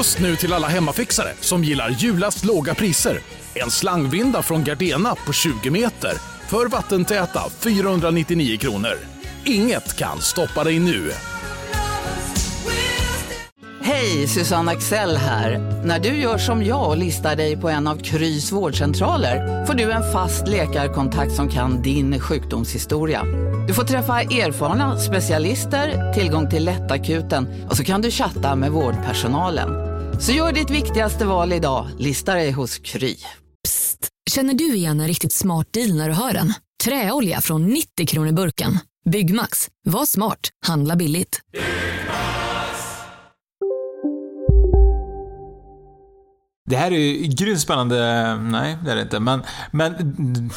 Just nu till alla hemmafixare som gillar julast låga priser. En slangvinda från Gardena på 20 meter för vattentäta 499 kronor. Inget kan stoppa dig nu. Hej, Susanne Axel här. När du gör som jag och listar dig på en av Krys vårdcentraler får du en fast läkarkontakt som kan din sjukdomshistoria. Du får träffa erfarna specialister, tillgång till lättakuten och så kan du chatta med vårdpersonalen. Så gör ditt viktigaste val idag, listar dig hos Kry. Psst! Känner du igen en riktigt smart deal när du hör den? Träolja från 90 kronor burken. Byggmax. Var smart. Handla billigt. Det här är ju grymt spännande. Nej, det är det inte. Men... men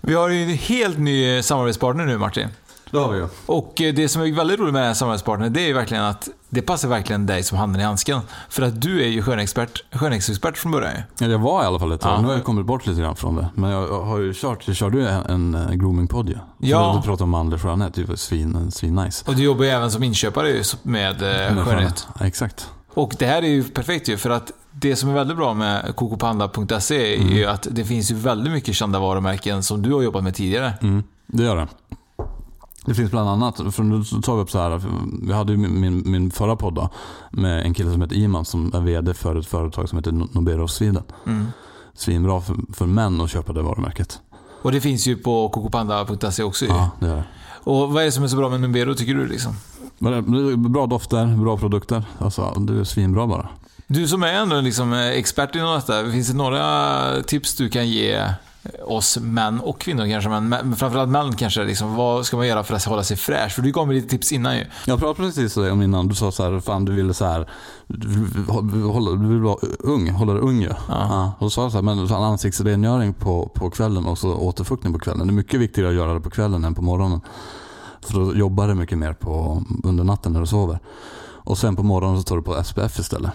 vi har ju en helt ny samarbetspartner nu, Martin. Det har vi ju. Och eh, det som är väldigt roligt med den här samarbetspartnern, det är ju verkligen att det passar verkligen dig som handen i handsken. För att du är ju skönexpert, skönhetsexpert från början. Ja, jag var i alla fall ett tag. Ja. Nu har jag kommit bort lite grann från det. Men jag har ju kört, jag körde ju en, eh, groomingpodd ju. Ja. Så Du pratade om manlig skönhet, det var svin, svin nice. Och du jobbar ju även som inköpare med eh, skönhet. Ja, exakt. Och det här är ju perfekt ju, för att det som är väldigt bra med kokopanda.se är ju att det finns ju väldigt mycket kända varumärken som du har jobbat med tidigare. Mm, det gör det. Det finns bland annat, för nu tar vi upp så här, vi hade ju min, min, förra podd då, med en kille som heter Iman som är VD för ett företag som heter Nobero Sweden. Mm. Svinbra för, för män att köpa det varumärket. Och det finns ju på kokopanda.se också. Ja, det gör det. Och vad är det som är så bra med Numbero tycker du liksom? Är Bra dofter, bra produkter. Alltså, det är svinbra bara. Du som är ändå liksom eh, expert inom detta, finns det några tips du kan ge oss män och kvinnor kanske, men men framförallt män kanske. Liksom, vad ska man göra för att hålla sig fräsch? För du gav mig lite tips innan ju. Jag pratade precis om innan, du sa så här, fan du ville så här, du vill, hålla, du vill vara ung, hålla dig ung ju. Ja. Och då sa jag så här, men så här, ansiktsrengöring på, på kvällen och så återfuktning på kvällen. Det är mycket viktigare att göra det på kvällen än på morgonen. För då jobbar du mycket mer på, under natten när du sover. Och sen på morgonen så tar du på SPF istället.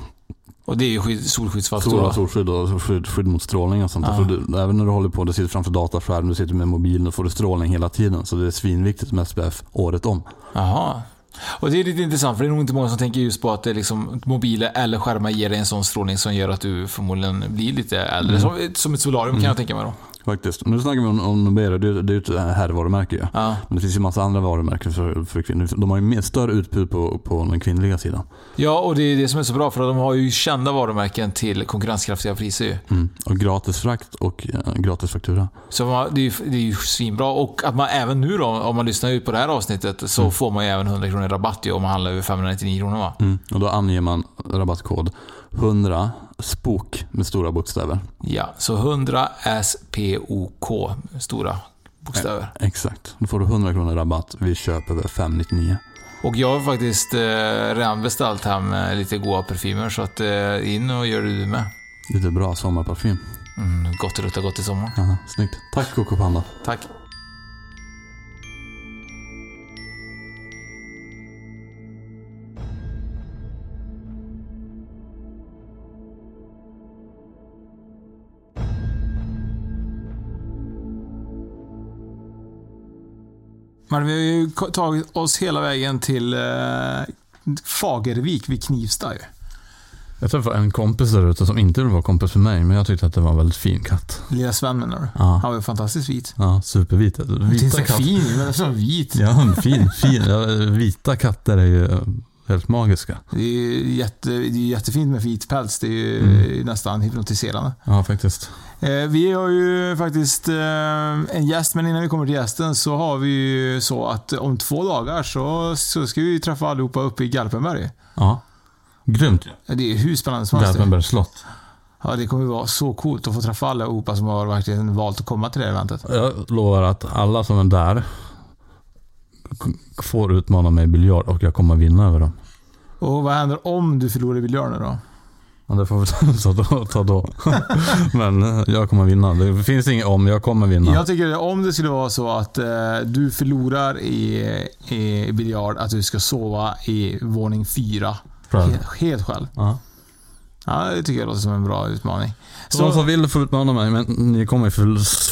Och det är ju skydd, solskyddsfaktor. Solskydd och skydd, skydd mot strålning och sånt. Ja. Du, även när du håller på, du sitter framför dataskärm, du sitter med mobilen, då får du strålning hela tiden. Så det är svinviktigt med SPF året om. Jaha. Och det är lite intressant, för det är nog inte många som tänker just på att det är liksom, mobiler eller skärmar ger dig en sån strålning som gör att du förmodligen blir lite äldre. Mm. Som, som ett solarium kan jag tänka mig då. Faktiskt. Nu snackar vi om, om Nobero, det, är- det är ju ett herrvarumärke ju. Ja. Men det finns ju massa andra varumärken för, för kvinnor. De har ju mer större utbud på, på den kvinnliga sidan. ja, och det är det som är så bra, för att de har ju kända varumärken till konkurrenskraftiga priser ju. Mm. Och gratis frakt och eh, gratis faktura. Så man, det, är ju, det är ju svinbra. Och att man även nu då, om man lyssnar ut på det här avsnittet, så får man ju även 100 kronor i rabatt ju, om man handlar över 599 kronor va? Mm. Och då anger man rabattkod 100 SPOK med stora bokstäver. Ja, så 100 SPOK, stora bokstäver. Exakt. Då får du 100 kronor rabatt vid köp över 599. Och jag har faktiskt eh, redan beställt hem eh, lite goda parfymer, så att eh, in och gör det du med. Lite bra sommarparfym. Mm, gott luktar gott i sommar. Aha, snyggt. Tack Coco Panda. Tack. Men vi har ju tagit oss hela vägen till eh, Fagervik vid Knivsta ju. Jag träffade en kompis där ute som inte vara kompis med mig, men jag tyckte att det var en väldigt fin katt. Lilla Sven menar du? Ja. Han var ju fantastiskt vit. Ja, supervit. Vita så katter. fin, men så vit. Ja, fin, fin. Vita katter är ju helt magiska. Det är ju jätte, det är jättefint med vit päls. Det är ju Mm. nästan hypnotiserande. Ja, faktiskt. Eh, vi har ju faktiskt eh, en gäst, men innan vi kommer till gästen så har vi ju så att om två dagar så, så ska vi träffa allihopa uppe i Garpenberg. Ja. Grymt. Ja, Det är hur spännande som helst. Garpenbergs slott. Ja, det kommer vara så coolt att få träffa allihopa som har verkligen valt att komma till det här eventet. Jag lovar att alla som är där får utmana mig i biljard och jag kommer vinna över dem. Och vad händer om du förlorar i biljard nu då? Ja, det får vi ta då. Ta då. Men eh, jag kommer vinna. Det finns inget om, jag kommer vinna. Jag tycker om det skulle vara så att eh, du förlorar i, i biljard, att du ska sova i våning fyra. Helt, helt själv. Ja. Ja, det tycker jag låter som en bra utmaning. Så de som vill får utmana mig, men ni kommer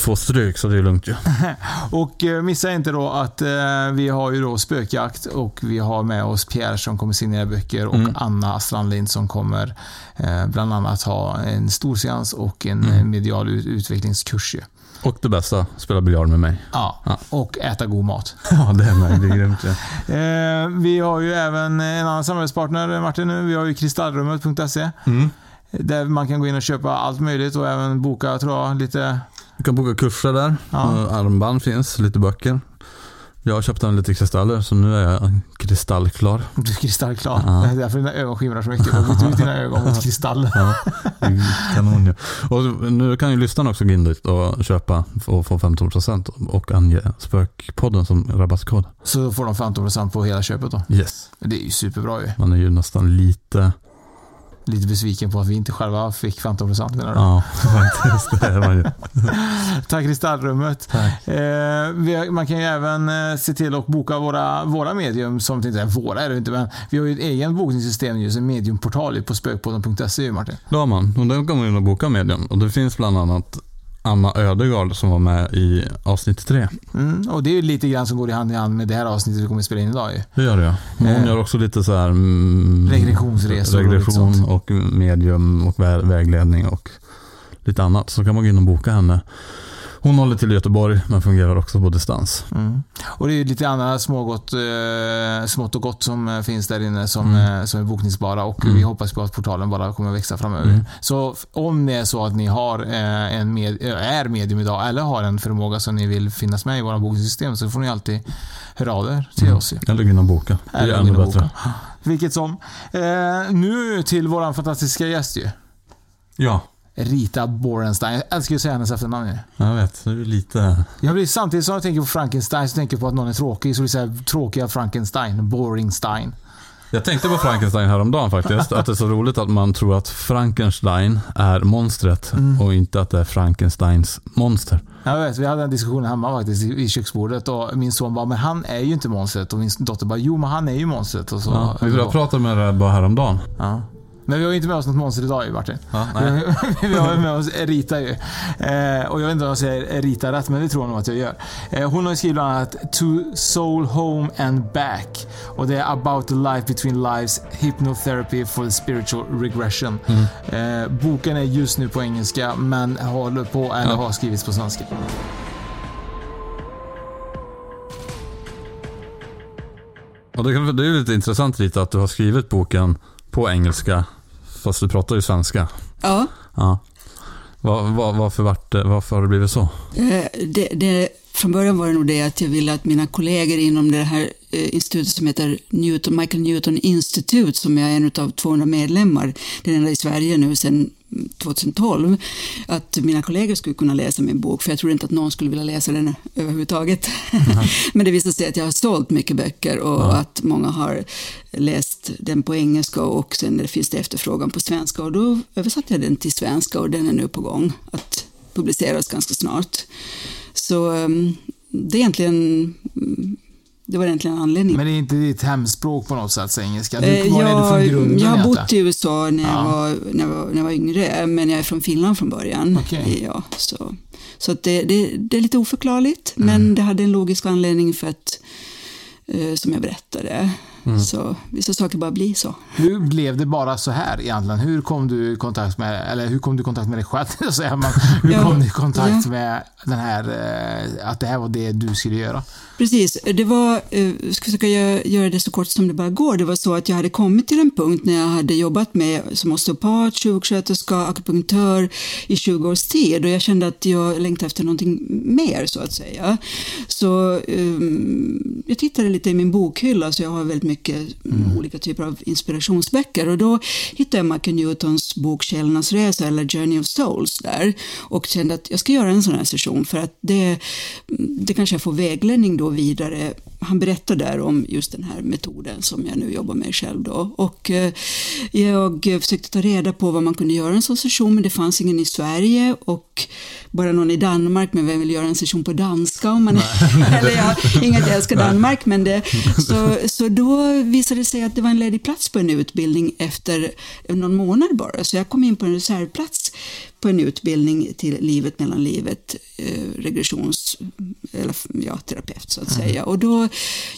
få stryk så det är lugnt ju. Och eh, missa inte då att eh, vi har ju då spökjakt och vi har med oss Pierre som kommer signera böcker och Mm. Anna Strandlind som kommer eh, bland annat ha en stor seans och en Mm. eh, medial ut- utvecklingskurs ju. Och det bästa, spela biljard med mig. Ja, Ja. och äta god mat. Ja, det är med. Det är grymt. Eh, vi har ju även en annan samarbetspartner Martin nu. Vi har ju kristallrummet.se. Mm. Där man kan gå in och köpa allt möjligt och även boka tror jag lite Du kan boka kurser där. Ja. Armband finns, lite böcker. Jag har köpt en lite kristaller så nu är jag kristallklar. Du är kristallklar. Ja. Det är därför dina ögon skimrar så mycket. Du har bytt ut dina ögon mot kristall. Ja, kanon ju. Och nu kan ju lyssnarna också gå in dit och köpa och få 15% och ange Spökpodden som rabattkod. Så får de 15% på hela köpet då. Yes. Det är ju superbra ju. Man är ju nästan lite... Lite besviken på att vi inte själva fick 15% menar du? Ja, faktiskt. Det är man ju. Tack Kristallrummet. Tack. Eh, man kan ju även eh, se till att boka våra, våra medium, som inte är våra är det inte, men vi har ju ett egen bokningssystem just en mediumportal på spökpodden.se Martin. Det har man. Och där kan man in och boka medium. Och det finns bland annat Anna Ödegard som var med i avsnitt tre. Mm, och det är ju lite grann som går i hand i hand med det här avsnittet vi kommer att spela in idag ju. Det gör det ja. Hon Eh. gör också lite så här... Mm, Regressionsresor och Regression sånt. och medium och vä- vägledning och lite annat. Så kan man gå in och boka henne. Hon håller till i Göteborg men fungerar också på distans. Mm. Och det är lite andra smågott, eh, smått och gott som eh, finns där inne som, Mm. eh, som är bokningsbara och Mm. vi hoppas på att portalen bara kommer att växa framöver. Mm. Så om det är så att ni har eh, en med, eh, är medium idag eller har en förmåga som ni vill finnas med i våra bokningssystem så får ni alltid höra av er till Mm. oss. Eller gå in och boka. Det är ännu bättre. boka. Vilket som. Eh, nu till våran fantastiska gäst ju. Ja, Rita Borenstein. Jag älskar att säga hennes efternamn jag vet. Det är lite... Jag blir samtidigt som jag tänker på Frankenstein så tänker jag på att någon är tråkig. Så blir det här tråkiga Frankenstein. Boringstein. Jag tänkte på Frankenstein häromdagen faktiskt. Att det är så roligt att man tror att Frankenstein är monstret Mm. och inte att det är Frankensteins monster. Jag vet, vi hade en diskussion hemma faktiskt i, köksbordet och min son bara, men han är ju inte monstret. Och min dotter bara, jo men han är ju monstret. Och så, Ja, jag pratade med det bara häromdagen. Ja. Men vi har ju inte med oss något monster idag ju Martin. Ja, vi har ju med oss Rita ju. Eh, och jag vet inte om jag säger Rita rätt, men det tror jag nog att jag gör. Eh, hon har ju skrivit bland annat To Soul Home and Back. Och det är About the Life Between Lives Hypnotherapy for the Spiritual Regression. Eh, boken är just nu på engelska, men håller på, eller Ja. har skrivits på svenska. Och det, är ju lite intressant lite att du har skrivit boken på engelska fast du pratar ju svenska. Ja, Ja. Var, var, varför, vart, det- varför har det blivit så? eh, det, det, från början var det nog det att jag ville att mina kollegor inom det här eh, institutet som heter Newton, Michael Newton Institute, som jag är en av 200 medlemmar, det är den enda i Sverige nu sedan 2012, att mina kollegor skulle kunna läsa min bok, för jag tror inte att någon skulle vilja läsa den överhuvudtaget. Men det visade sig att jag har sålt mycket böcker och att många har läst den på engelska och sen finns det efterfrågan på svenska och då översatte jag den till svenska och den är nu på gång att publiceras ganska snart. Så um, det är egentligen mm, det var egentligen anledningen. Men det är inte ditt hemspråk på något sätt, engelska? Du, Eh, du från jag, grunden jag har bott i USA när jag, Ja. var, när, jag var, när jag var yngre, men jag är från Finland från början. Okej. Ja, så så att det, det, det är lite oförklarligt, Mm. men det hade en logisk anledning för att, eh, som jag berättade. Mm. Så vissa saker bara blir så. Hur blev det bara så här egentligen? Hur kom du i kontakt med, eller hur kom du i kontakt med dig själv? Hur Ja, kom du i kontakt ja. med den här, eh, att det här var det du skulle göra? Precis, det var, eh, jag ska försöka göra, göra det så kort som det bara går. Det var så att jag hade kommit till en punkt när jag hade jobbat med som osteopat, sjuksköterska, akupunktör i 20 års tid och jag kände att jag längtade efter någonting mer så att säga. Så um, jag tittade lite i min bokhylla så jag har väldigt mycket mm, olika typer av inspirationsböcker och då hittade jag Michael Newtons bok Själarnas resa eller Journey of Souls där och kände att jag ska göra en sån här session för att det, det kanske jag får vägledning då vidare. Han berättar där om just den här metoden som jag nu jobbar med själv då. Och eh, jag försökte ta reda på vad man kunde göra en sån session men det fanns ingen i Sverige. Och bara någon i Danmark men vem vill göra en session på danska om man eller ja, inget jag älskar Danmark men det så, så då visade det sig att det var en ledig plats på en utbildning efter någon månad bara. Så jag kom in på en reservplats på en utbildning till livet mellan livet, eh, regressions eller, ja, terapeut så att Mm. säga. Och, då,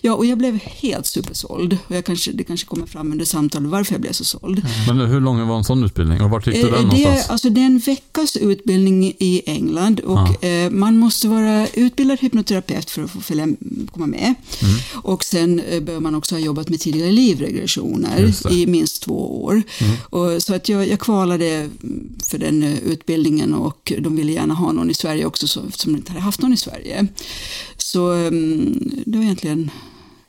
ja, och jag blev helt supersåld. Och jag kanske, det kanske kommer fram under samtalet varför jag blev så såld. Men hur lång var en sån utbildning och vart gick du den Eh, det, någonstans? alltså, det är en veckas utbildning i England och eh, man måste vara utbildad hypnoterapeut för att få följa, komma med. Mm. Och sen eh, behöver man också ha jobbat med tidigare livregressioner det. Mm. i minst två år. Och, så att jag, jag kvalade för den eh, utbildningen och de ville gärna ha någon i Sverige också så, som de inte hade haft någon i Sverige. Så mm, det var egentligen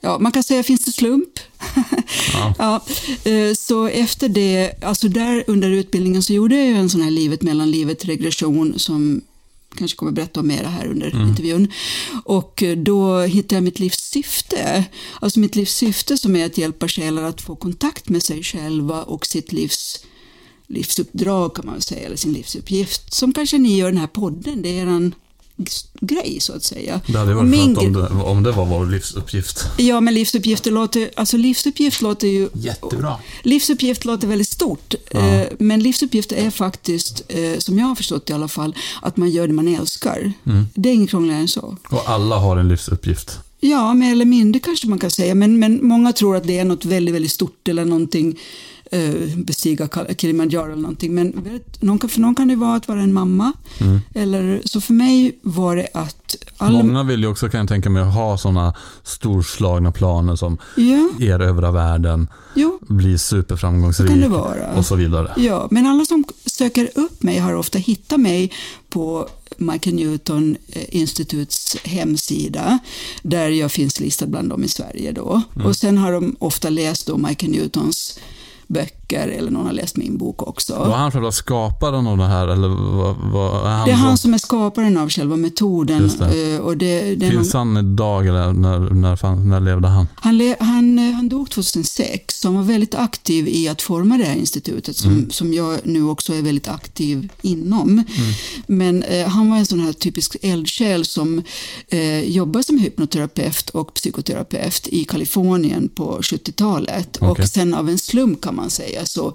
Ja, man kan säga finns det slump? Ja. eh, så efter det, alltså där under utbildningen så gjorde jag ju en sån här livet mellan livet regression som kanske kommer berätta om mera här under intervjun. Och eh, då hittade jag mitt livs syfte. Alltså mitt livs syfte som är att hjälpa själar att få kontakt med sig själva och sitt livs livsuppdrag kan man säga, eller sin livsuppgift. Som kanske ni gör den här podden, det är en grej så att säga. Det hade varit min om det, om det var vår livsuppgift. Ja, men livsuppgifter låter, alltså livsuppgift låter ju... Jättebra. Livsuppgift låter väldigt stort, eh, men livsuppgift är faktiskt, eh, som jag har förstått i alla fall, att man gör det man älskar. Det är inget krångligare än så. Och alla har en livsuppgift. Ja, mer eller mindre kanske man kan säga, men, men många tror att det är något väldigt, väldigt stort eller någonting, eh, bestiga Kilimanjaro eller någonting. Men någon kan, för någon kan det vara att vara en mamma. Eller, så för mig var det att... Alla, Många vill ju också, kan jag tänka mig, ha sådana storslagna planer som Ja, erövra världen, jo, bli superframgångsrik och så vidare. Ja, men alla som söker upp mig har ofta hittat mig på Michael Newton eh, instituts hemsida där jag finns listad bland dem i Sverige. Då. Mm. Och sen har de ofta läst då Michael Newtons böcker eller någon har läst min bok också. Var han själva skaparen av det här eller vad, vad är han? Det är han som- är skaparen av själva metoden. Just det. eh, Och det, det Finns någon, han idag eller när, när, när levde han? han, le, han, eh, han dog 2006, så han var väldigt aktiv i att forma det här institutet som, Mm. som jag nu också är väldigt aktiv inom. Mm. Men eh, han var en sån här typisk eldsjäl som eh, jobbar som hypnoterapeut och psykoterapeut i Kalifornien på 70-talet. Okej. Och sen av en slump kan man säga så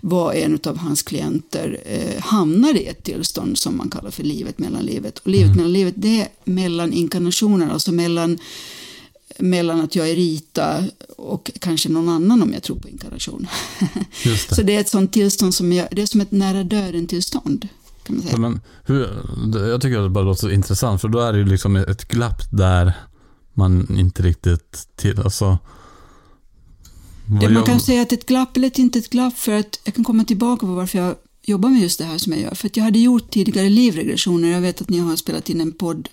var en av hans klienter eh, hamnade i ett tillstånd som man kallar för livet mellan livet. Och Mm. livet mellan livet det är mellan inkarnationer, alltså mellan mellan att jag är Rita och kanske någon annan om jag tror på inkarnation. Det. Så det är ett sånt tillstånd som jag, det är som ett nära döden-tillstånd. Kan man säga. Men hur, jag tycker att det bara låter så intressant för då är det ju liksom ett glapp där man inte riktigt till, alltså. Vad man gör- kan säga att ett glapp eller ett inte ett glapp för att jag kan komma tillbaka på varför jag jobbar med just det här som jag gör. För att jag hade gjort tidigare livregressioner. Jag vet att ni har spelat in en podd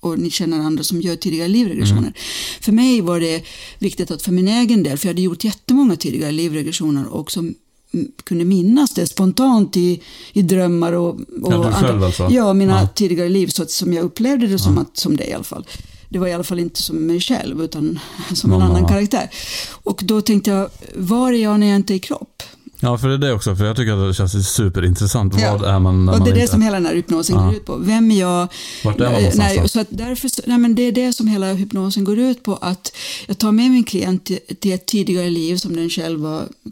och ni känner andra som gör tidigare livregressioner. För mig var det viktigt att för min egen del, för jag hade gjort jättemånga tidigare livregressioner och som mm, kunde minnas det spontant i, i drömmar och, och Ja, du själv alltså? Ja, mina Ja. tidigare liv så att, som jag upplevde det som, att, som det i alla fall. Det var i alla fall inte som mig själv utan som Någon en annan annan. karaktär. Och då tänkte jag, var är jag när jag inte är i kropp? Ja, för det är det också. För jag tycker att det känns superintressant. Ja. Vad är man när och man det är det inte... som hela den här hypnosen Ja. går ut på. Vem är jag? Vart är man Eh, någonstans nej, så att därför, nej, men Det är det som hela hypnosen går ut på. Att jag tar med min klient till, till ett tidigare liv som den själv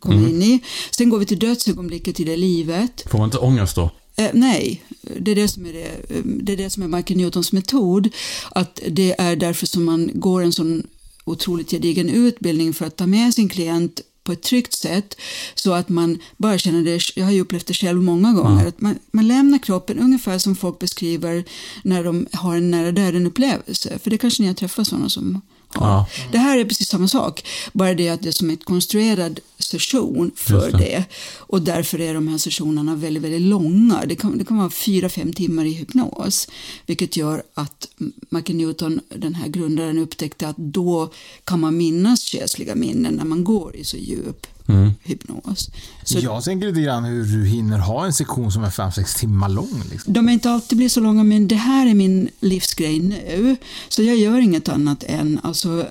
kommer Mm. in i. Sen går vi till dödsögonblicket i det livet. Får man inte ångest då? Eh, nej, det är det, som är det, eh, det är det som är Michael Newtons metod. Att det är därför som man går en sån otroligt gedigen utbildning för att ta med sin klient på ett tryggt sätt så att man bara känner det, jag har ju upplevt det själv många gånger, att man, man lämnar kroppen ungefär som folk beskriver när de har en nära döden upplevelse. För det kanske ni har träffat sådana som. Ja. Det här är precis samma sak, bara det att det är som en konstruerad session för det. det. Och därför är de här sessionerna väldigt, väldigt långa. Det kan, det kan vara fyra, fem timmar i hypnos. Vilket gör att Michael Newton, den här grundaren, upptäckte att då kan man minnas själsliga minnen när man går i så djup Mm. hypnos. Så Jag tänker lite grann hur du hinner ha en sektion som är 5-6 timmar lång. Liksom. De är inte alltid blir så långa, men det här är min livsgrej nu. Så jag gör inget annat än, alltså,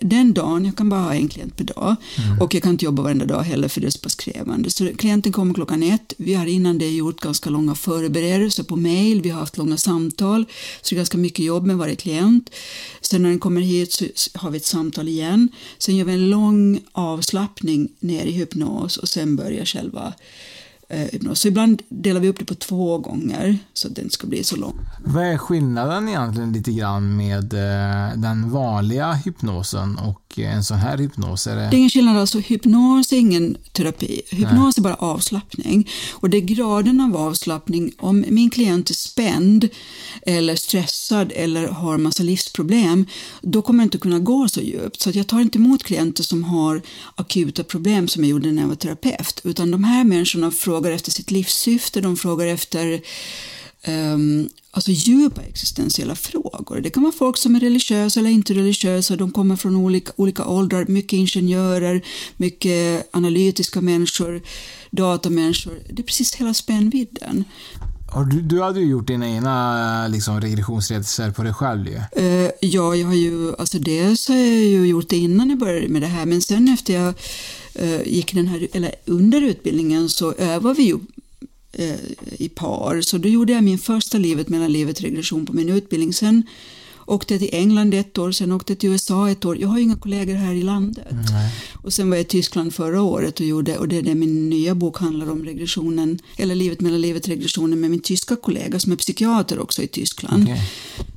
den dagen, jag kan bara ha en klient per dag. Och jag kan inte jobba varenda dag heller för det är så pass krävande. Så klienten kommer klockan ett, vi har innan det gjort ganska långa förberedelser på mail, vi har haft långa samtal, så det är ganska mycket jobb med varje klient. Sen när den kommer hit så har vi ett samtal igen, sen gör vi en lång avslappning ner i hypnos och sen börjar själva Eh, så ibland delar vi upp det på två gånger så att det inte ska bli så långt. Vad är skillnaden egentligen lite grann med eh, den vanliga hypnosen och och en sån här hypnos? Är det... det är ingen skillnad alltså. Hypnos är ingen terapi. Hypnos Nej. är bara avslappning. Och det är graden av avslappning. Om min klient är spänd eller stressad eller har massa livsproblem, då kommer jag inte kunna gå så djupt. Så jag tar inte emot klienter som har akuta problem som jag gjorde när jag var terapeut, utan de här människorna frågar efter sitt livssyfte, de frågar efter um, alltså djupa existentiella frågor. Det kan vara folk som är religiösa eller inte religiösa, de kommer från olika, olika åldrar, mycket ingenjörer, mycket analytiska människor, datamänniskor. Det är precis hela spännvidden. Du, du hade ju gjort dina egna liksom, regressionsresor på dig själv ju. Uh, ja, jag har ju, alltså dels har jag ju gjort det innan jag började med det här, men sen efter jag uh, gick den här, eller under utbildningen så övade vi ju uh, i par. Så då gjorde jag min första livet mellan livet regression på min utbildning. Sen åkte jag till England ett år, sen åkte jag till USA ett år. Jag har inga kollegor här i landet. Nej. Och sen var jag i Tyskland förra året och gjorde, och det är det min nya bok handlar om, regressionen, eller livet mellan livet regressionen med min tyska kollega som är psykiater också i Tyskland. Okay.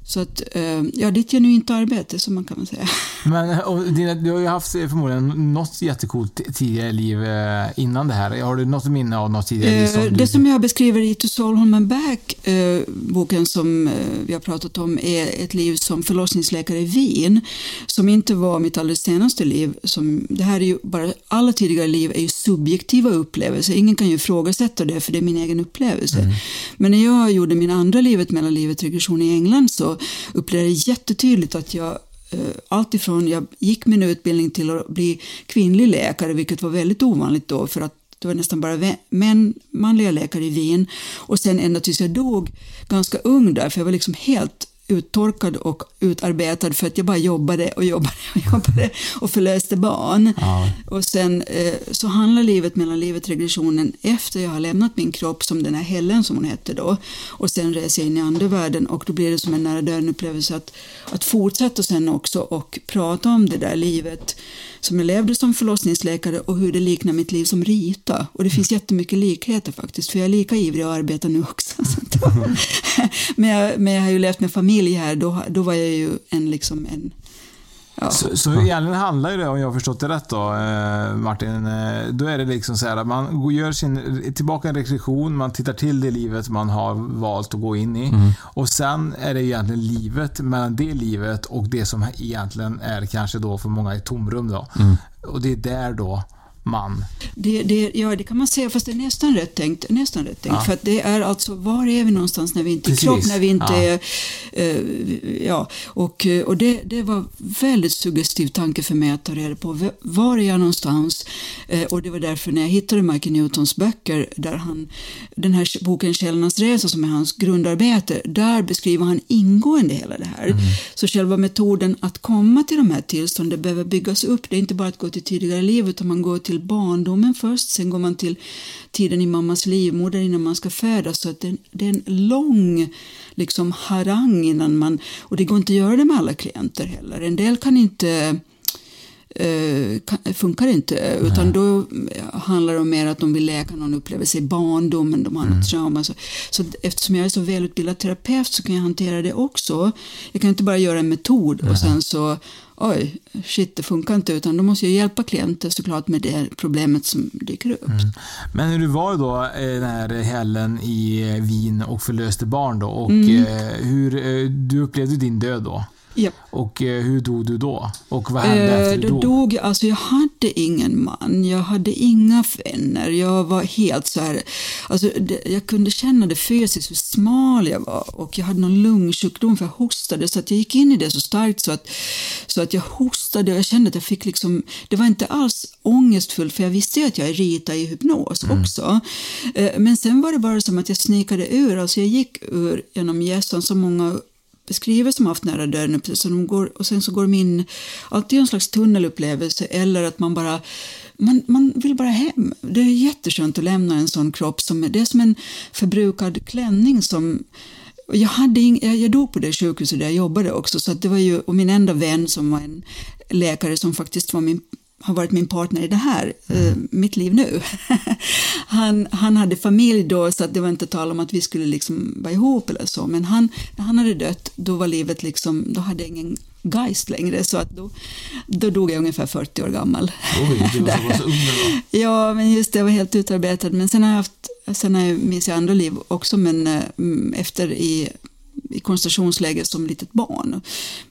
Så att, eh, ja, det är ett genuint arbete, som man kan säga. Men och dina, du har ju haft förmodligen något jättecoolt tidigare liv eh, innan det här. Har du något minne av något tidigare liv? Som du... Det som jag beskriver i To Soul Home and Back, boken som vi har pratat om, är ett liv som förlossningsläkare i Wien, som inte var mitt alldeles senaste liv. Som, det här är ju bara, alla tidigare liv är ju subjektiva upplevelser. Ingen kan ju ifrågasätta det, för det är min egen upplevelse. Mm. Men när jag gjorde min andra livet mellan livet regression i England så upplevde jag jättetydligt att jag eh, alltifrån jag gick min utbildning till att bli kvinnlig läkare, vilket var väldigt ovanligt då för att det var nästan bara män, manliga läkare i Wien. Och sen ända tills jag dog ganska ung där, för jag var liksom helt uttorkad och utarbetad för att jag bara jobbade och jobbade och jobbade och förlöste barn. Ja. Och sen eh, så handlar livet mellan livet regressionen efter jag har lämnat min kropp som den här Helen som hon hette då. Och sen reser jag in i andevärlden och då blir det som en nära döden upplevelse att, att fortsätta sen också och prata om det där livet som jag levde som förlossningsläkare och hur det liknar mitt liv som Rita. Och det finns mm. jättemycket likheter faktiskt, för jag är lika ivrig att arbeta nu också. men, jag, men jag har ju levt med familj här, då, då var jag ju en, liksom en Ja. Så, så egentligen handlar ju det, om jag har förstått det rätt då, eh, Martin, eh, då är det liksom så här att man gör sin, tillbaka en rekreation, man tittar till det livet man har valt att gå in i. Mm. Och sen är det egentligen livet mellan det livet och det som egentligen är kanske då för många ett tomrum då. Mm. Och det är där då man. Det, det, ja, det kan man säga, fast det är nästan rätt tänkt. Nästan rätt tänkt. Ja. För att det är alltså, var är vi någonstans när vi inte är kropp, när vi inte ja. är... Uh, ja, och, och det, det var väldigt suggestiv tanke för mig att ta reda på. Var är jag någonstans? Uh, och det var därför när jag hittade Michael Newtons böcker, där han, den här boken Källornas resa som är hans grundarbete, där beskriver han ingående hela det här. Mm. Så själva metoden att komma till de här tillstånden behöver byggas upp. Det är inte bara att gå till tidigare liv, utan man går till till barndomen först, sen går man till tiden i mammas livmoder innan man ska födas. Så att det, det är en lång liksom, harang innan man... Och det går inte att göra det med alla klienter heller. En del kan inte eh, funkar inte. Utan då handlar det om mer att de vill läka någon upplevelse i barndomen, de har mm. något trauma. Så, så eftersom jag är så välutbildad terapeut så kan jag hantera det också. Jag kan inte bara göra en metod och sen så oj, shit det funkar inte, utan då måste jag hjälpa klienter såklart med det problemet som dyker upp. Mm. Men hur du var då eh, den här helgen i Wien och förlöste barn då och mm. Eh, hur du upplevde din död då? Ja. Och eh, hur dog du då? Och vad hände eh, efter du dog? dog? Alltså jag hade ingen man, jag hade inga vänner. Jag var helt så här, alltså det, jag kunde känna det fysiskt hur smal jag var och jag hade någon lungsjukdom för jag hostade så att jag gick in i det så starkt så att, så att jag hostade och jag kände att jag fick liksom, det var inte alls ångestfullt för jag visste ju att jag är Rita i hypnos mm. också. Eh, men sen var det bara som att jag snikade ur, alltså jag gick ur genom gässan som många beskriver som haft nära döden så de går, och sen så går de in alltid i en slags tunnelupplevelse eller att man bara man, man vill bara hem. Det är jätteskönt att lämna en sån kropp. Som, det är som en förbrukad klänning som jag, hade ing, jag, jag dog på det sjukhuset där jag jobbade också, så det var ju, och min enda vän som var en läkare som faktiskt var min har varit min partner i det här, eh, mitt liv nu. han, han hade familj då så att det var inte tal om att vi skulle liksom vara ihop eller så, men han, när han hade dött då var livet liksom, då hade jag ingen geist längre så att då, då dog jag ungefär 40 år gammal. Oj, du var så ung. Ja, men just det, jag var helt utarbetad. Men sen har jag haft, sen har jag, minns jag andra liv också, men eh, mm, efter i, i koncentrationsläger som litet barn.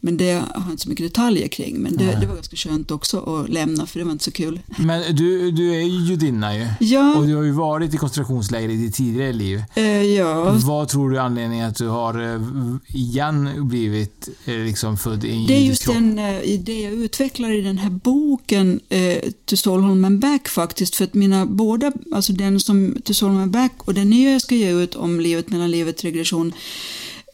Men det har jag inte så mycket detaljer kring. Men det, det var ganska skönt också att lämna, för det var inte så kul. Men du, du är ju judinna ju. Ja. Och du har ju varit i koncentrationsläger i ditt tidigare liv. Eh, ja, Vad tror du är anledningen att du har eh, igen blivit eh, liksom född i en Det är judisk just kropp? den eh, idé jag utvecklar i den här boken eh, To Solholm and Back faktiskt. För att mina båda, alltså den som To Solholm and Back och den nya jag ska ge ut om livet mellan livet regression eh,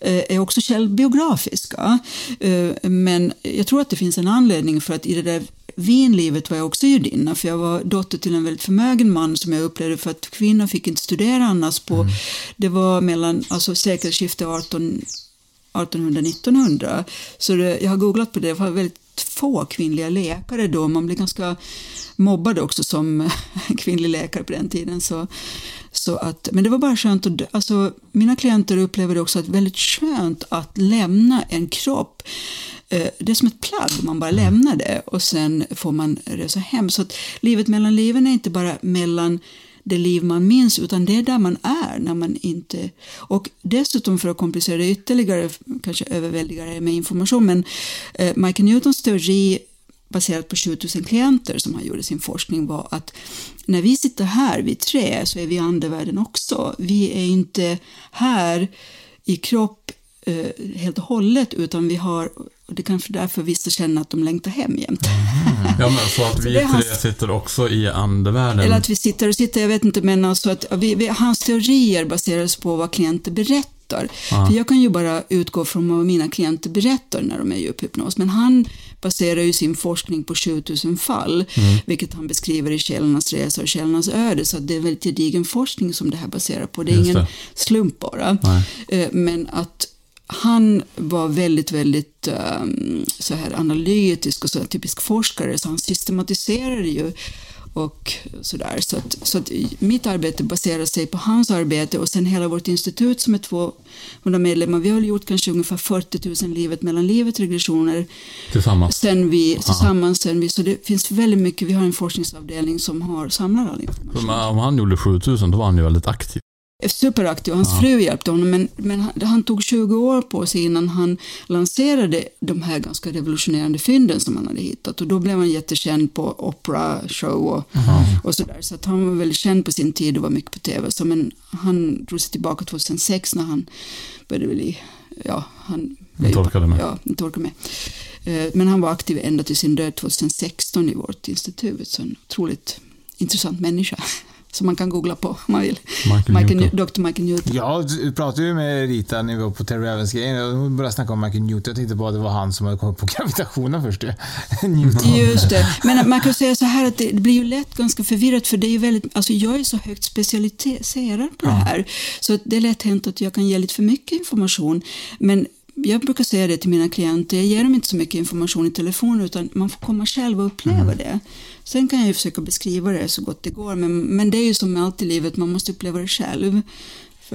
är också självbiografiska. Eh, men jag tror att det finns en anledning för att i det där Wienlivet var jag också judinna, för jag var dotter till en väldigt förmögen man som jag upplevde för att kvinnor fick inte studera annars på, det var mellan, alltså sekelskiftet 18 1800-1900. Så det, jag har googlat på det, det var väldigt få kvinnliga läkare då. Man blev ganska mobbad också som kvinnlig läkare på den tiden. Så, så att, men det var bara skönt att, alltså, mina klienter upplever det också att det är väldigt skönt att lämna en kropp. Eh, Det är som ett plagg, man bara lämnar det och sen får man resa hem. Så att livet mellan liven är inte bara mellan det liv man minns, utan det är där man är när man inte... Och dessutom för att komplicera det ytterligare, kanske överväldiga det med information, men eh, Michael Newtons teori baserat på 7000 klienter som han gjorde sin forskning var att när vi sitter här, vi tre, så är vi i andevärlden också. Vi är inte här i kropp eh, helt och hållet, utan vi har, och det är kanske därför vissa känner att de längtar hem jämt. Ja, men så att vi hans- tre sitter också i andevärlden. Eller att vi sitter och sitter, jag vet inte, men alltså att vi, vi, hans teorier baseras på vad klienter berättar. För jag kan ju bara utgå från vad mina klienter berättar när de är i djuphypnos, men han baserar ju sin forskning på 7000 fall, vilket han beskriver i Källornas resa och Källornas öde, så det är väldigt gedigen forskning som det här baserar på. Det är Just ingen det. slump bara. Nej. Eh, Men att han var väldigt, väldigt ehm, så här analytisk och så typisk forskare, så han systematiserade ju och sådär. Så att, så att mitt arbete baserar sig på hans arbete och sen hela vårt institut som är 200 medlemmar, vi har gjort kanske ungefär 40 000 livet mellan livet regressioner Tillsammans. sen vi, tillsammans sen vi, så det finns väldigt mycket, vi har en forskningsavdelning som har samlar all information. Så Om han gjorde 7000 då var han ju väldigt aktiv. Superaktiv. Hans fru hjälpte honom, men, men han, han tog 20 år på sig innan han lanserade de här ganska revolutionerande fynden som han hade hittat. Och då blev han jättekänd på opera show och, och sådär. Så att han var väldigt känd på sin tid och var mycket på TV. Så, men han drog sig tillbaka 2006 när han började bli, ja, han Inte orkade med. Ja, inte orkade med. Eh, Men han var aktiv ända till sin död 2016 i vårt institut. Så en otroligt intressant människa som man kan googla på om man vill. Michael Michael, Newton. Dr. Michael Newton. Ja, du pratade ju med Rita när vi var på Terry Evans-grejen och hon började snacka om Michael Newton. Jag tänkte bara att det var han som hade kommit på gravitationen först. Newton. Just det. Men man kan säga så här att det blir ju lätt ganska förvirrat för det är ju väldigt, alltså jag är så högt specialiserad på det här så det är lätt hänt att jag kan ge lite för mycket information. Men jag brukar säga det till mina klienter, jag ger dem inte så mycket information i telefon utan man får komma själv och uppleva det. Sen kan jag ju försöka beskriva det så gott det går men, men det är ju som med allt i livet, man måste uppleva det själv.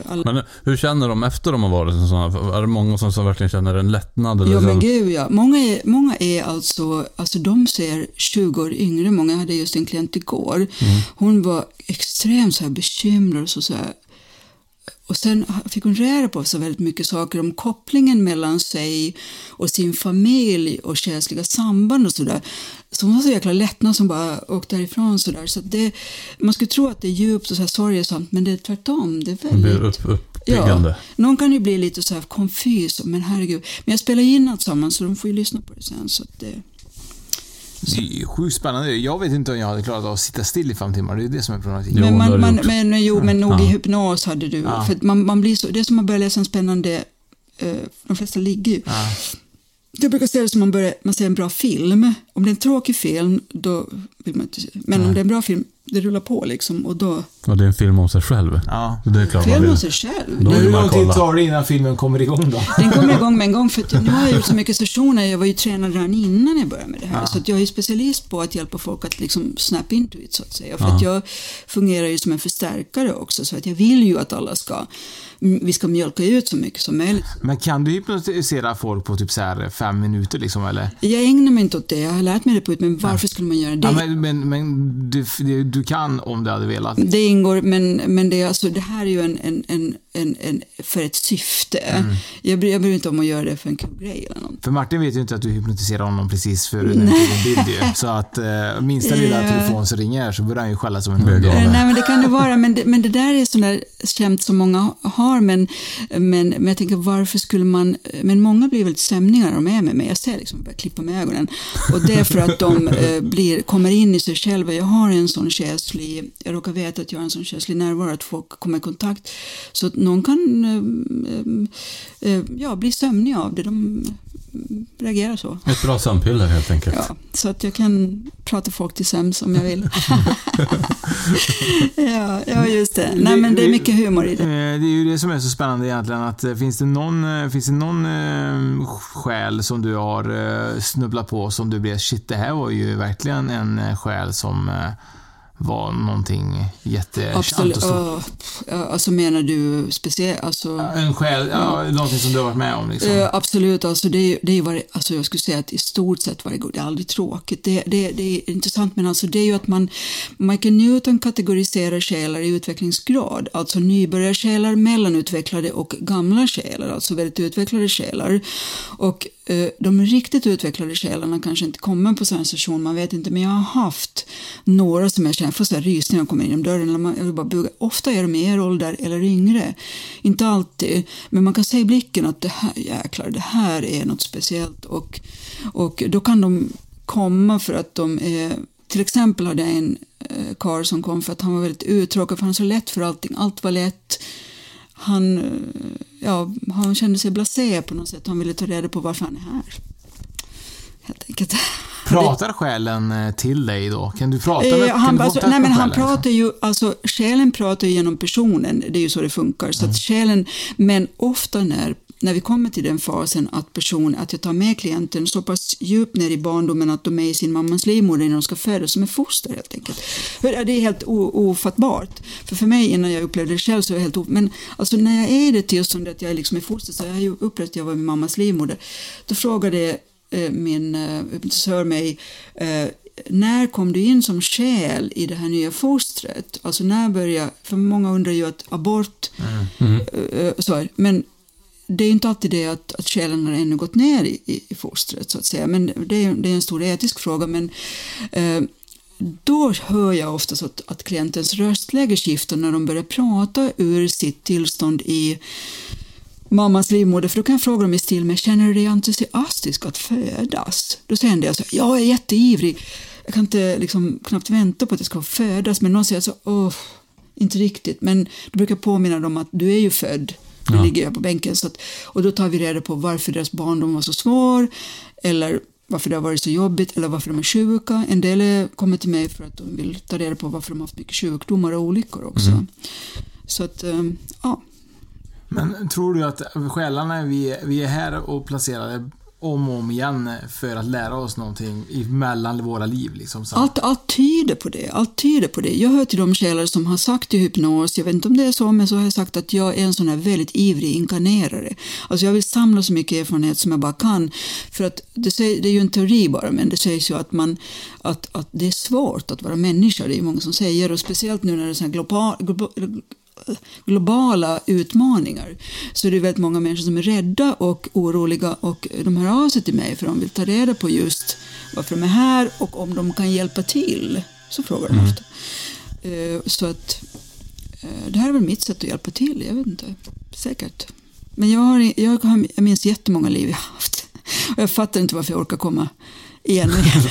Men hur känner de efter de har varit en sån här? Är det många som, som verkligen känner en lättnad? Eller Ja men gud ja. Många är, många är alltså, alltså de ser 20 år yngre. Många hade just en klient igår. Hon var extremt så här bekymrad och så, så här. Och sen fick hon reda på så väldigt mycket saker om kopplingen mellan sig och sin familj och själsliga samband och sådär. Så hon var så jäkla lättnad som bara åkte därifrån sådär. Så det, man skulle tro att det är djupt och så här sorgesamt men det är tvärtom. Det är väldigt... blir upp, uppiggande. Ja, någon kan ju bli lite så här konfys, men herregud. Men jag spelar in allt samman så de får ju lyssna på det sen. Så att det, Det är ju sjukt spännande. Jag vet inte om jag hade klarat av att sitta still i fem timmar. Det är det som är problematiken. Men, man, man, men, jo, men nog i Ja. hypnos hade du. Ja. För man, man blir så, det är som att börja läsa en spännande... Eh, de flesta ligger ju. Ja. Jag brukar säga det som man, börjar, man ser en bra film. Om det är en tråkig film, då vill man inte se. Men om det är en bra film, det rullar på liksom. Och då, Och det är en film om sig själv. Ja. Så det är klart Film vill. om sig själv. Då hur man lång tid kolla. tar det innan filmen kommer igång då? Den kommer igång med en gång för att nu har jag gjort så mycket sessioner. Jag var ju tränad redan innan jag började med det här. Så att jag är ju specialist på att hjälpa folk att liksom snap into it så att säga. För att jag fungerar ju som en förstärkare också. Så att jag vill ju att alla ska, vi ska mjölka ut så mycket som möjligt. Men kan du hypnotisera folk på typ så här fem minuter liksom eller? Jag ägnar mig inte åt det. Jag har lärt mig det på ut, men varför skulle man göra det? Ja, men men, men du, du, du kan om du hade velat. Det ingår, men, men det, är alltså, det här är ju en, en, en, en, en, för ett syfte. Mm. Jag, bryr, jag bryr mig inte om att göra det för en kul grej eller något. För Martin vet ju inte att du hypnotiserar honom precis för en egen bild ju. Så att eh, minsta lilla Ja. telefon som ringer så börjar han ju skälla som en hund. Eh, Nej, men det kan det vara. Men det, men det där är sånt där kämt som många har. Men, men, men jag tänker, varför skulle man... Men många blir väldigt sömniga när de är med mig. Jag ser liksom, jag börjar klippa med ögonen. Och det är för att de eh, blir, kommer in i sig själva. Jag har en sån känslig... Jag råkar veta att jag har en sån känslig närvaro, att folk kommer i kontakt. Så att någon kan eh, eh, ja, bli sömnig av det. De reagerar så. Ett bra sömnpiller helt enkelt. Ja, så att jag kan prata folk till sömns om jag vill. ja, ja, just det. Nej, men det är mycket humor i Eh, det. Det är ju det som är så spännande egentligen att finns det någon, finns det någon eh, själ som du har snubblat på som du blev shit det här var ju verkligen en själ som var någonting jättekänt och stort. Uh, alltså menar du speciellt? Alltså, En själ, ja, någonting som du har varit med om liksom. Eh, absolut, alltså det, det varje, alltså jag skulle säga att i stort sett gång, det är aldrig tråkigt. Det, det, det är intressant, men alltså det är ju att man, Michael Newton kategoriserar själar i utvecklingsgrad, alltså nybörjarsjälar, mellanutvecklade och gamla själar, alltså väldigt utvecklade själar. Och Eh, de riktigt utvecklade själarna kanske inte kommer på sån session, man vet inte, men jag har haft några som jag känner, får så här rysningar när de kommer in genom dörren, eller man, jag vill bara buga. ofta är de i er ålder eller yngre, inte alltid, men man kan se i blicken att det här, jäklar, det här är något speciellt och, och då kan de komma för att de är till exempel hade jag en eh, karl som kom för att han var väldigt uttråkad, för han var så lätt för allting. Allt var lätt. Han, eh, ja, han kände sig blasé på något sätt. Han ville ta reda på varför han är här. Helt enkelt. Pratar själen eh, till dig då? Kan du prata med, Eh, han, alltså, nej, men han själen, pratar ju, alltså själen pratar genom personen, det är ju så det funkar. Så Mm. att själen, men ofta när, när vi kommer till den fasen att person, att jag tar med klienten så pass djupt ner i barndomen att de är i sin mammas livmoder när de ska födas som är foster helt enkelt. Det är helt ofattbart. För för mig innan jag upplevde det själv så är det helt Men alltså när jag är i det tillståndet att jag är liksom i foster så jag har ju upplevt att jag var i min mammas livmoder. Då frågade eh, min eh, hypnotisör mig eh, när kom du in som själ i det här nya fostret? Alltså när började, för många undrar ju att abort, eh, så här, men det är ju inte alltid det att, att själen har ännu gått ner i, i, i fostret så att säga, men det är, det är en stor etisk fråga. Men eh, då hör jag oftast att, att klientens röstläge skiftar när de börjar prata ur sitt tillstånd i mammas livmoder, för då kan jag fråga dem i stil med känner du dig entusiastisk att födas? Då säger en del så alltså, ja, jag är jätteivrig. Jag kan inte liksom, knappt vänta på att jag ska födas, men någon säger så, åh, inte riktigt. Men då brukar jag påminna dem att du är ju född, du ligger här på bänken. Så att, och då tar vi reda på varför deras barndom var så svår, eller varför det har varit så jobbigt eller varför de är sjuka. En del kommer till mig för att de vill ta reda på varför de har haft mycket sjukdomar och olyckor också. Så att, ehm, ja. Men tror du att själarna, vi, vi är här och placerade om och om igen för att lära oss någonting mellan våra liv liksom? Så. Allt, allt tyder på det. Allt tyder på det. Jag hör till de själar som har sagt i hypnos, jag vet inte om det är så, men så har jag sagt att jag är en sån här väldigt ivrig inkarnerare. Alltså jag vill samla så mycket erfarenhet som jag bara kan. För att det, säger, det är ju en teori bara, men det sägs ju att, man, att, att det är svårt att vara människa. Det är ju många som säger, och speciellt nu när det är så här global, global, globala utmaningar så är det väldigt många människor som är rädda och oroliga och de hör av sig till mig för de vill ta reda på just varför de är här och om de kan hjälpa till. Så frågar de ofta. Eh, Så att eh, det här är väl mitt sätt att hjälpa till, jag vet inte. Säkert. Men jag, har, jag, har, jag minns jättemånga liv jag haft. Och jag fattar inte varför jag orkar komma igen och igen.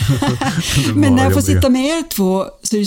Men när jag får sitta med er två så är det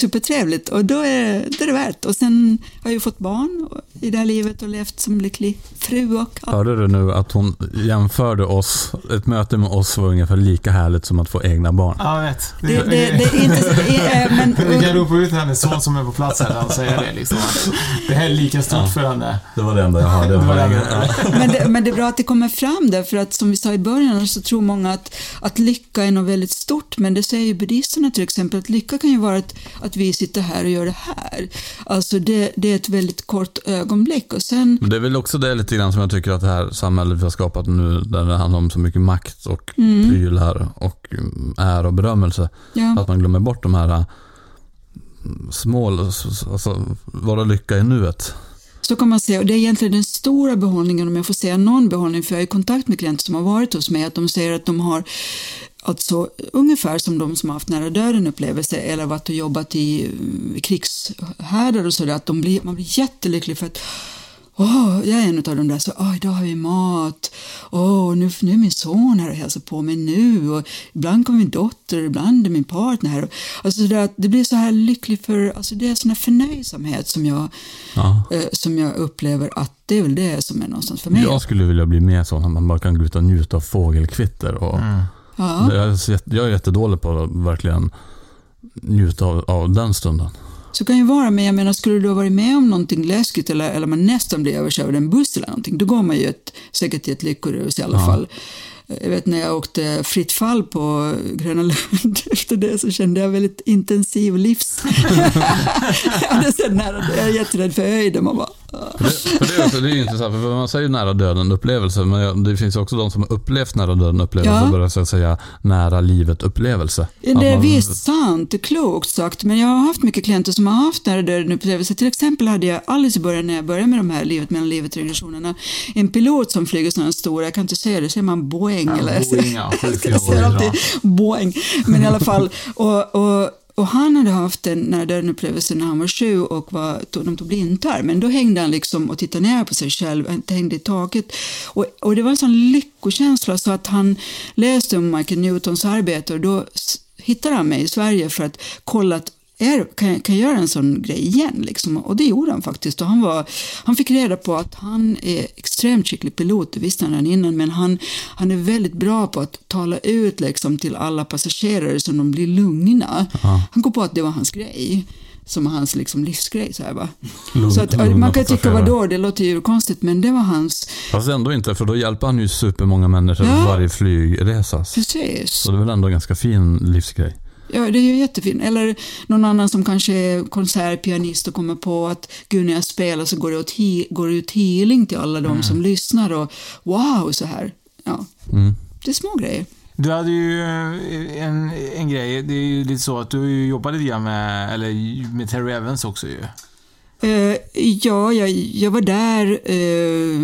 Supertrevligt och då är, då är det värt. Och sen har jag ju fått barn i det här livet och levt som lycklig fru och... Ja. Hörde du nu att hon jämförde oss, ett möte med oss var ungefär lika härligt som att få egna barn? Ja, jag vet. Det, det, det är inte... så- det är- Men, Vi kan ropa ut hennes son som är på plats här och säga det liksom. Det här är lika stort för henne. Det var det enda jag hörde. Det var det enda. Ja. men, det, men det är bra att det kommer fram där, för att som vi sa i början så tror många att, att lycka är något väldigt stort, men det säger ju buddhisterna till exempel, att lycka kan ju vara att, att vi sitter här och gör det här. Alltså det, det är ett väldigt kort ögonblick och sen Men det är väl också det lite grann som jag tycker att det här samhället vi har skapat nu, där det handlar om så mycket makt och prylar och mm, ära och berömmelse. Ja. Att man glömmer bort de här mm, små, alltså vara lycka i nuet. Så kan man säga, och det är egentligen den stora behållningen, om jag får säga någon behållning, för jag har ju kontakt med klienter som har varit hos mig, att de säger att de har Alltså ungefär som de som har haft nära döden upplevelse eller varit och jobbat i eh, krigshärdar och sådär, att de blir, man blir jättelycklig för att Åh, jag är en av de där, så åh, idag har vi mat. Åh, nu, nu är min son här och hälsar på mig nu. Och ibland kommer min dotter, ibland är min partner här. Alltså det, att det blir så här lycklig för, alltså det är sån här förnöjsamhet som jag, Ja. eh, som jag upplever att det är väl det som är någonstans för mig. Jag skulle vilja bli mer sån att man bara kan gå ut och njuta av fågelkvitter. Och Ja. jag, är jag är jättedålig på att verkligen njuta av, av den stunden. Så kan ju vara, men jag menar skulle du ha varit med om någonting läskigt eller, eller man nästan blir överkörd av en buss eller någonting, då går man ju ett, säkert till ett lyckorus i alla Ja. fall. Jag vet när jag åkte fritt fall på Gröna Lund, efter det så kände jag väldigt intensiv livs... jag hade så nära, jag är jätterädd för höjden, man bara... För det, för det, är, också- det är intressant, för man säger nära döden upplevelse, men det finns också de som har upplevt nära döden upplevelse Ja. och börjar säga nära livet upplevelse. Det är man- visst sant, det är klokt sagt, men jag har haft mycket klienter som har haft nära döden upplevelser. Till exempel hade jag alldeles i början när jag började med de här livet mellan livet regressionerna, en pilot som flyger sådana stora, jag kan inte säga det, säger man Boeing eller? Boeing, ja. säger alltid Boeing, men i alla fall. Och, och, och han hade haft en nära döden upplevelse när han var sju och var, tog- de tog blindtarm, men då hängde han liksom och tittade ner på sig själv, han hängde i taket. Och, och det var en sån lyckokänsla så att han läste om Michael Newtons arbete och då hittade han mig i Sverige för att kolla att är, kan, kan jag göra en sån grej igen? Liksom? Och det gjorde han faktiskt. Och han, var, han fick reda på att han är extremt skicklig pilot, det visste han redan innan, men han, han är väldigt bra på att tala ut liksom, till alla passagerare så de blir lugna. Han kom på att det var hans grej, som hans liksom, livsgrej. Så här, va? Lugn- så att, lugna man kan tycka, vadå, det låter ju konstigt, men det var hans, Fast ändå inte, för då hjälper han ju supermånga människor Ja. varje flygresa. precis. Så det är väl ändå en ganska fin livsgrej. Ja, det är ju jättefint. Eller någon annan som kanske är konsertpianist och kommer på att gud när jag spelar så går det, åt he- går det ut healing till alla de som lyssnar och wow, så här. Ja, Mm. det är små grejer. Du hade ju eh, en, en grej, det är ju lite så att du jobbat lite grann med, eller med Terry Evans också ju. Eh, ja, jag, jag var där eh,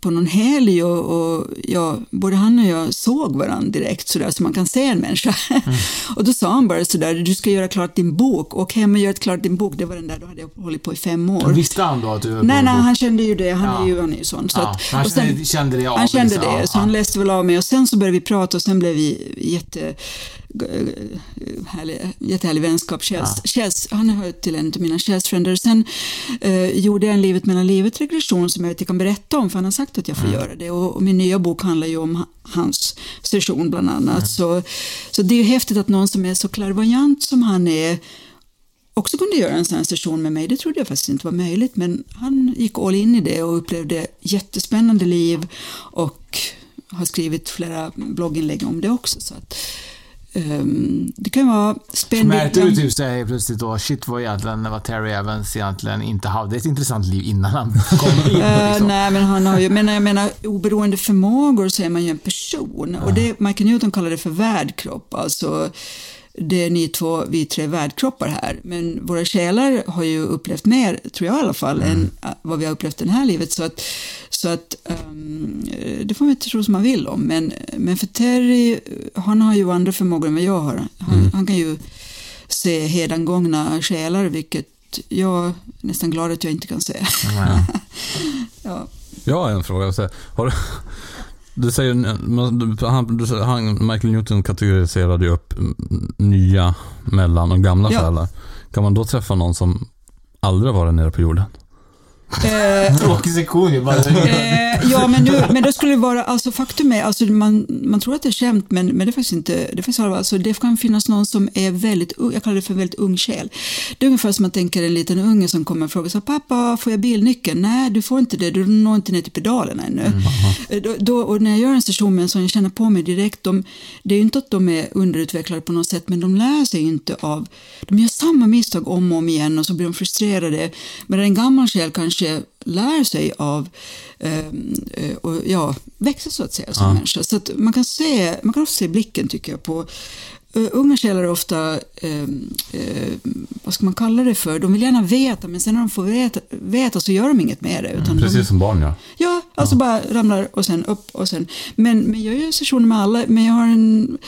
på någon helg och, och ja, både han och jag såg varandra direkt sådär så man kan se en människa. och då sa han bara sådär, du ska göra klart din bok, och hem och gör klart din bok. Det var den där, då hade jag hållit på i fem år. Visste han då att du Nej, nej, han kände ju det. Han Ja. är ju, han är ju sån. Så Ja, att, han och sen- kände- kände det av Han kände liksom. det, Ja, så han ja. läste väl av mig och sen så började vi prata och sen blev vi jätte härlig, jättehärlig vänskap. Kjells, Kjells, han hör till en av mina Kjells-fränder. Sen eh, gjorde jag en Livet mellan livet-regression som jag inte kan berätta om för han har sagt att jag får göra det. Och, och min nya bok handlar ju om ha- hans session bland annat. Så, så det är ju häftigt att någon som är så klärvoajant som han är också kunde göra en sån här session med mig. Det trodde jag faktiskt inte var möjligt, men han gick all in i det och upplevde jättespännande liv och har skrivit flera blogginlägg om det också. Så att, ehm, det kan vara Märkte spännvidd. du typ såhär plötsligt då, shit vad egentligen vad Terry Evans egentligen inte hade ett intressant liv innan han kom in Eh, liksom. nej, men han har ju, men jag menar, oberoende förmågor så är man ju en person. Och det, Michael Newton kallar det för värdkropp. Alltså, det är ni två, vi tre värdkroppar här. Men våra själar har ju upplevt mer, tror jag i alla fall, än äh, vad vi har upplevt det här livet. Så att, så att ehm, det får man inte tro som man vill om. Men, men för Terry, han har ju andra förmågor än vad jag har. Han, han kan ju se hedangångna själar, vilket jag är nästan glad att jag inte kan se. ja. Jag har en fråga. Har du, du säger, han, han, Michael Newton kategoriserade ju upp nya, mellan och gamla Ja. själar. Kan man då träffa någon som aldrig varit nere på jorden? Eh, Tråkig sektion ju. Eh, ja, men, nu, men då skulle det vara, alltså faktum är, alltså man, man tror att det är skämt, men, men det är faktiskt inte, det är faktiskt allvar. alltså det kan finnas någon som är väldigt ung, jag kallar det för väldigt ung själ. Det är ungefär som man tänker en liten unge som kommer och frågar så pappa, får jag bilnyckeln? Nej, du får inte det, du når inte ner till pedalerna ännu. Eh, Då, då, och när jag gör en session med en sån, jag känner på mig direkt, de, det är ju inte att de är underutvecklade på något sätt, men de lär sig inte av, de gör samma misstag om och om igen och så blir de frustrerade. Men en gammal själ kanske lär sig av eh, eh, och ja, växa så att säga som människa. Så att man kan se, man kan också se blicken tycker jag på Uh, unga själar är ofta, eh, eh, vad ska man kalla det för, de vill gärna veta men sen när de får veta, veta så gör de inget med det. Utan de, Precis som barn gör. Ja, alltså bara ramlar och sen upp och sen. Men, men jag gör sessioner med alla, men jag har, en,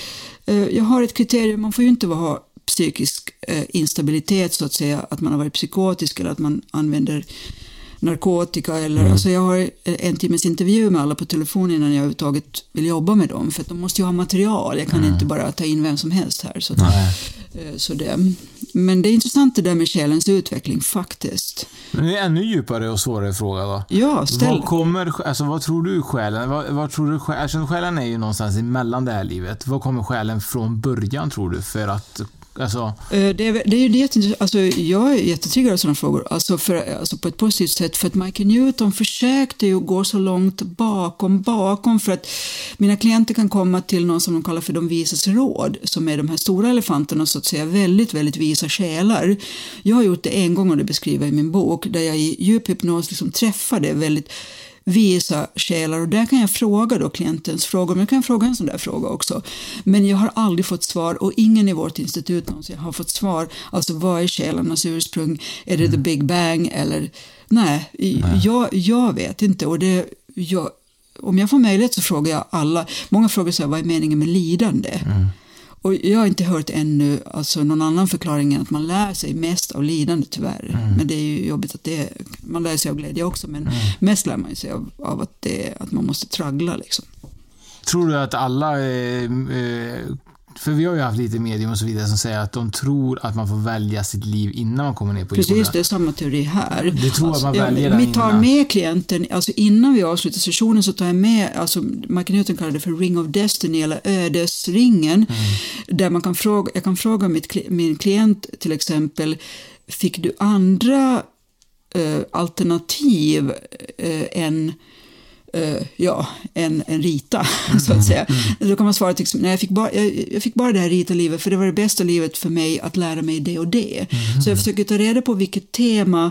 eh, jag har ett kriterium, man får ju inte ha psykisk eh, instabilitet så att säga, att man har varit psykotisk eller att man använder narkotika eller, alltså jag har en timmes intervju med alla på telefon innan jag överhuvudtaget vill jobba med dem, för att de måste ju ha material, jag kan inte bara ta in vem som helst här. Så, eh, så det. Men det är intressant det där med själens utveckling faktiskt. Men det är ännu djupare och svårare fråga då. Ja, ställ. Vad kommer, alltså vad tror du själen, vad, vad tror du själen, alltså själen är ju någonstans emellan det här livet. Vad kommer själen från början tror du för att, alltså, eh, Det är, det är ju jätteintressant. alltså, jag är jättetriggad av sådana frågor, alltså, för, alltså på ett positivt sätt, för att Michael Newton försökte ju gå så långt bakom, bakom, för att mina klienter kan komma till någon som de kallar för de visas råd, som är de här stora elefanterna, så att säga, väldigt, väldigt visa själar. Jag har gjort det en gång och det beskriver jag i min bok, där jag i djup hypnos liksom träffade väldigt visa själar och där kan jag fråga då klientens frågor, men jag kan fråga en sån där fråga också. Men jag har aldrig fått svar och ingen i vårt institut någonsin har fått svar. Alltså vad är själarnas ursprung? Är det the big bang eller nej, Jag, jag vet inte och det, jag, om jag får möjlighet så frågar jag alla. Många frågar så här, vad är meningen med lidande? Och jag har inte hört ännu alltså, någon annan förklaring än att man lär sig mest av lidande tyvärr. Men det är ju jobbigt att det man lär sig av glädje också men mest lär man sig av, av att, det, att man måste traggla liksom. tror du att alla, eh, eh, för vi har ju haft lite medium och så vidare som säger att de tror att man får välja sitt liv innan man kommer ner på Precis, jorden. det är samma teori här. Du tror att man väljer den Vi tar innan? med klienten, alltså innan vi avslutar sessionen så tar jag med, alltså Michael Newton kallar det för Ring of Destiny eller ödesringen. Mm. Där man kan fråga, jag kan fråga mitt, min klient till exempel, fick du andra eh, alternativ eh, än eh, ja, en, en Rita, så att säga. Då kan man svara exempel, nej, jag, fick bara, jag, jag fick bara det här Rita-livet för det var det bästa livet för mig att lära mig det och det. Så jag försöker ta reda på vilket tema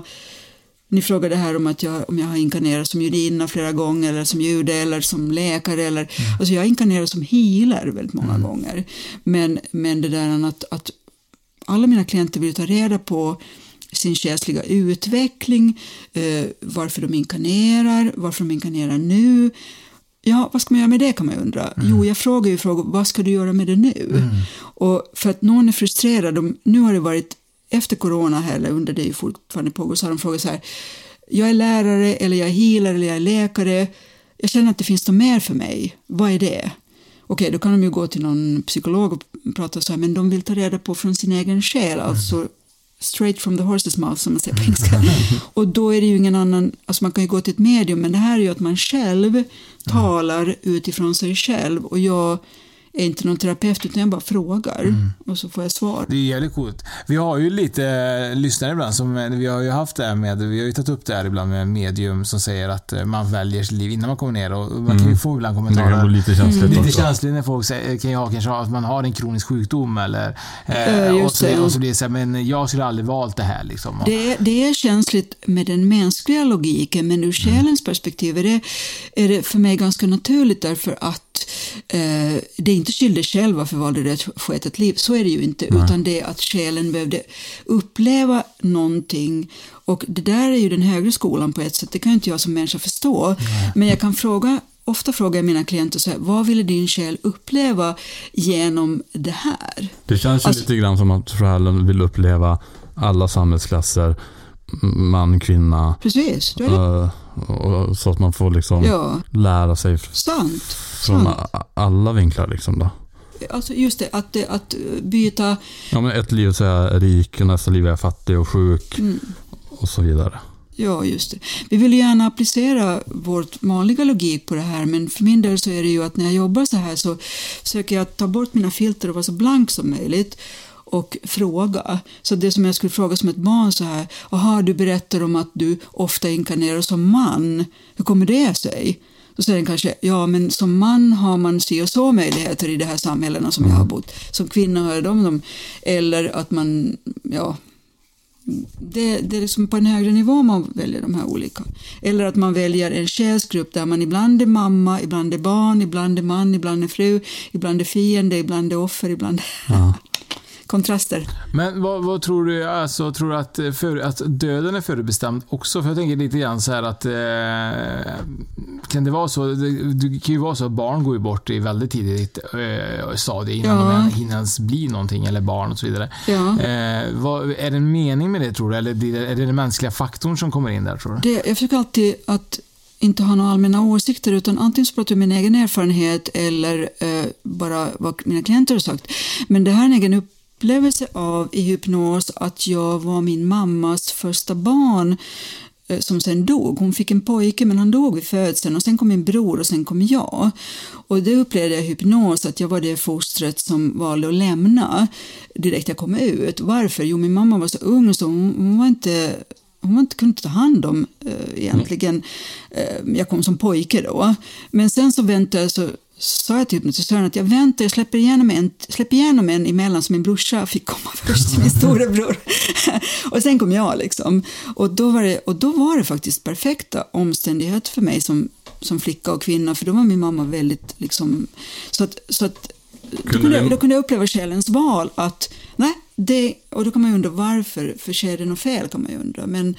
ni frågade här om att jag, om jag har inkarnerat som judinna flera gånger eller som jude eller som läkare. Eller, Alltså jag har inkarnerat som healer väldigt många gånger. Men, men det där att, att alla mina klienter vill ta reda på sin själsliga utveckling, eh, varför de inkarnerar, varför de inkarnerar nu. Ja, vad ska man göra med det kan man ju undra. Jo, jag frågar ju frågor, vad ska du göra med det nu? Och för att någon är frustrerad, de, nu har det varit efter corona här, eller under det ju fortfarande pågår, så har de frågat så här, jag är lärare, eller jag är healer, eller jag är läkare, jag känner att det finns något mer för mig, vad är det? Okej, då kan de ju gå till någon psykolog och prata så här, men de vill ta reda på från sin egen själ, alltså straight from the horse's mouth som man säger på engelska. Och då är det ju ingen annan, alltså man kan ju gå till ett medium, men det här är ju att man själv talar utifrån sig själv och jag är inte någon terapeut utan jag bara frågar Mm. och så får jag svar. Det är jävligt coolt. Vi har ju lite eh, lyssnare ibland som, eh, vi har ju haft det här med, vi har ju tagit upp det här ibland med medium som säger att eh, man väljer sitt liv innan man kommer ner och man kan ju få ibland Det kommentarer. kan bli lite känsligt Lite också. känsligt när folk säger, kan ju ha kanske att man har en kronisk sjukdom eller just och, så, det. och så blir det så här, men jag skulle aldrig valt det här liksom. Det är, det är känsligt med den mänskliga logiken, men ur själens perspektiv är det, är det för mig ganska naturligt därför att eh, det är inte skyldig själv varför valde du att sköta ett liv, så är det ju inte, utan det är att själen behövde uppleva någonting. Och det där är ju den högre skolan på ett sätt, det kan ju inte jag som människa förstå, men jag kan fråga Ofta frågar jag mina klienter så här, vad ville din själ uppleva genom det här? Det känns ju Alltså- lite grann som att själen vill uppleva alla samhällsklasser, man, kvinna, Precis, du är det. Eh, och, så att man får liksom Ja, lära sig sant. från sant. alla vinklar. Liksom då. Alltså just det, att, det- att byta... Ja, men ett liv så är jag rik, och nästa liv är jag fattig och sjuk Mm, och så vidare. ja, just det. Vi vill gärna applicera vårt vanliga logik på det här, men för min del så är det ju att när jag jobbar så här så försöker jag ta bort mina filter och vara så blank som möjligt och fråga. Så det som jag skulle fråga som ett barn så här, aha, du berättar om att du ofta inkarnerar som man. Hur kommer det sig? Då säger den kanske, ja men som man har man si och så möjligheter i de här samhällena som jag har bott. Som kvinna har jag de, de. Eller att man, ja, det, det är liksom på en högre nivå man väljer de här olika. Eller att man väljer en själsgrupp där man ibland är mamma, ibland är barn, ibland är man, ibland är fru, ibland är fiende, ibland är offer, ibland kontraster. Men vad, vad tror du, alltså, tror du att, eh, för, att döden är förutbestämd också? För jag tänker lite grann så här att eh, kan det vara så, det, det kan ju vara så att barn går ju bort i väldigt tidigt eh, stadie innan Ja. de hinner ens bli någonting, eller barn och så vidare. Ja. Eh, vad, är det en mening med det tror du? Eller är det, den mänskliga faktorn som kommer in där tror du? Det, jag försöker alltid att inte ha några allmänna åsikter utan antingen så pratar jag om min egen erfarenhet eller eh, bara vad mina klienter har sagt. Men det här är en egen upplevelse av i hypnos att jag var min mammas första barn eh, som sen dog. Hon fick en pojke men han dog vid födseln och sen kom min bror och sen kom jag. Och det upplevde jag i hypnos att jag var det fostret som valde att lämna direkt jag kom ut. Varför? Jo, min mamma var så ung så hon, var inte hon var inte, kunde inte ta hand om eh, egentligen. Eh, jag kom som pojke då. Men sen så väntade jag så sa jag till hypnotisören att jag väntar, jag släpper igenom en, släpper igenom en emellan så min brorsa fick komma först, min storebror. och sen kom jag liksom. Och då, var det, och då var det faktiskt perfekta omständigheter för mig som, som flicka och kvinna, för då var min mamma väldigt liksom, så att, så att då Kunde jag, då kunde jag uppleva själens val att nej, det, och då kan man ju undra varför, för sker det något fel kan man ju undra. Men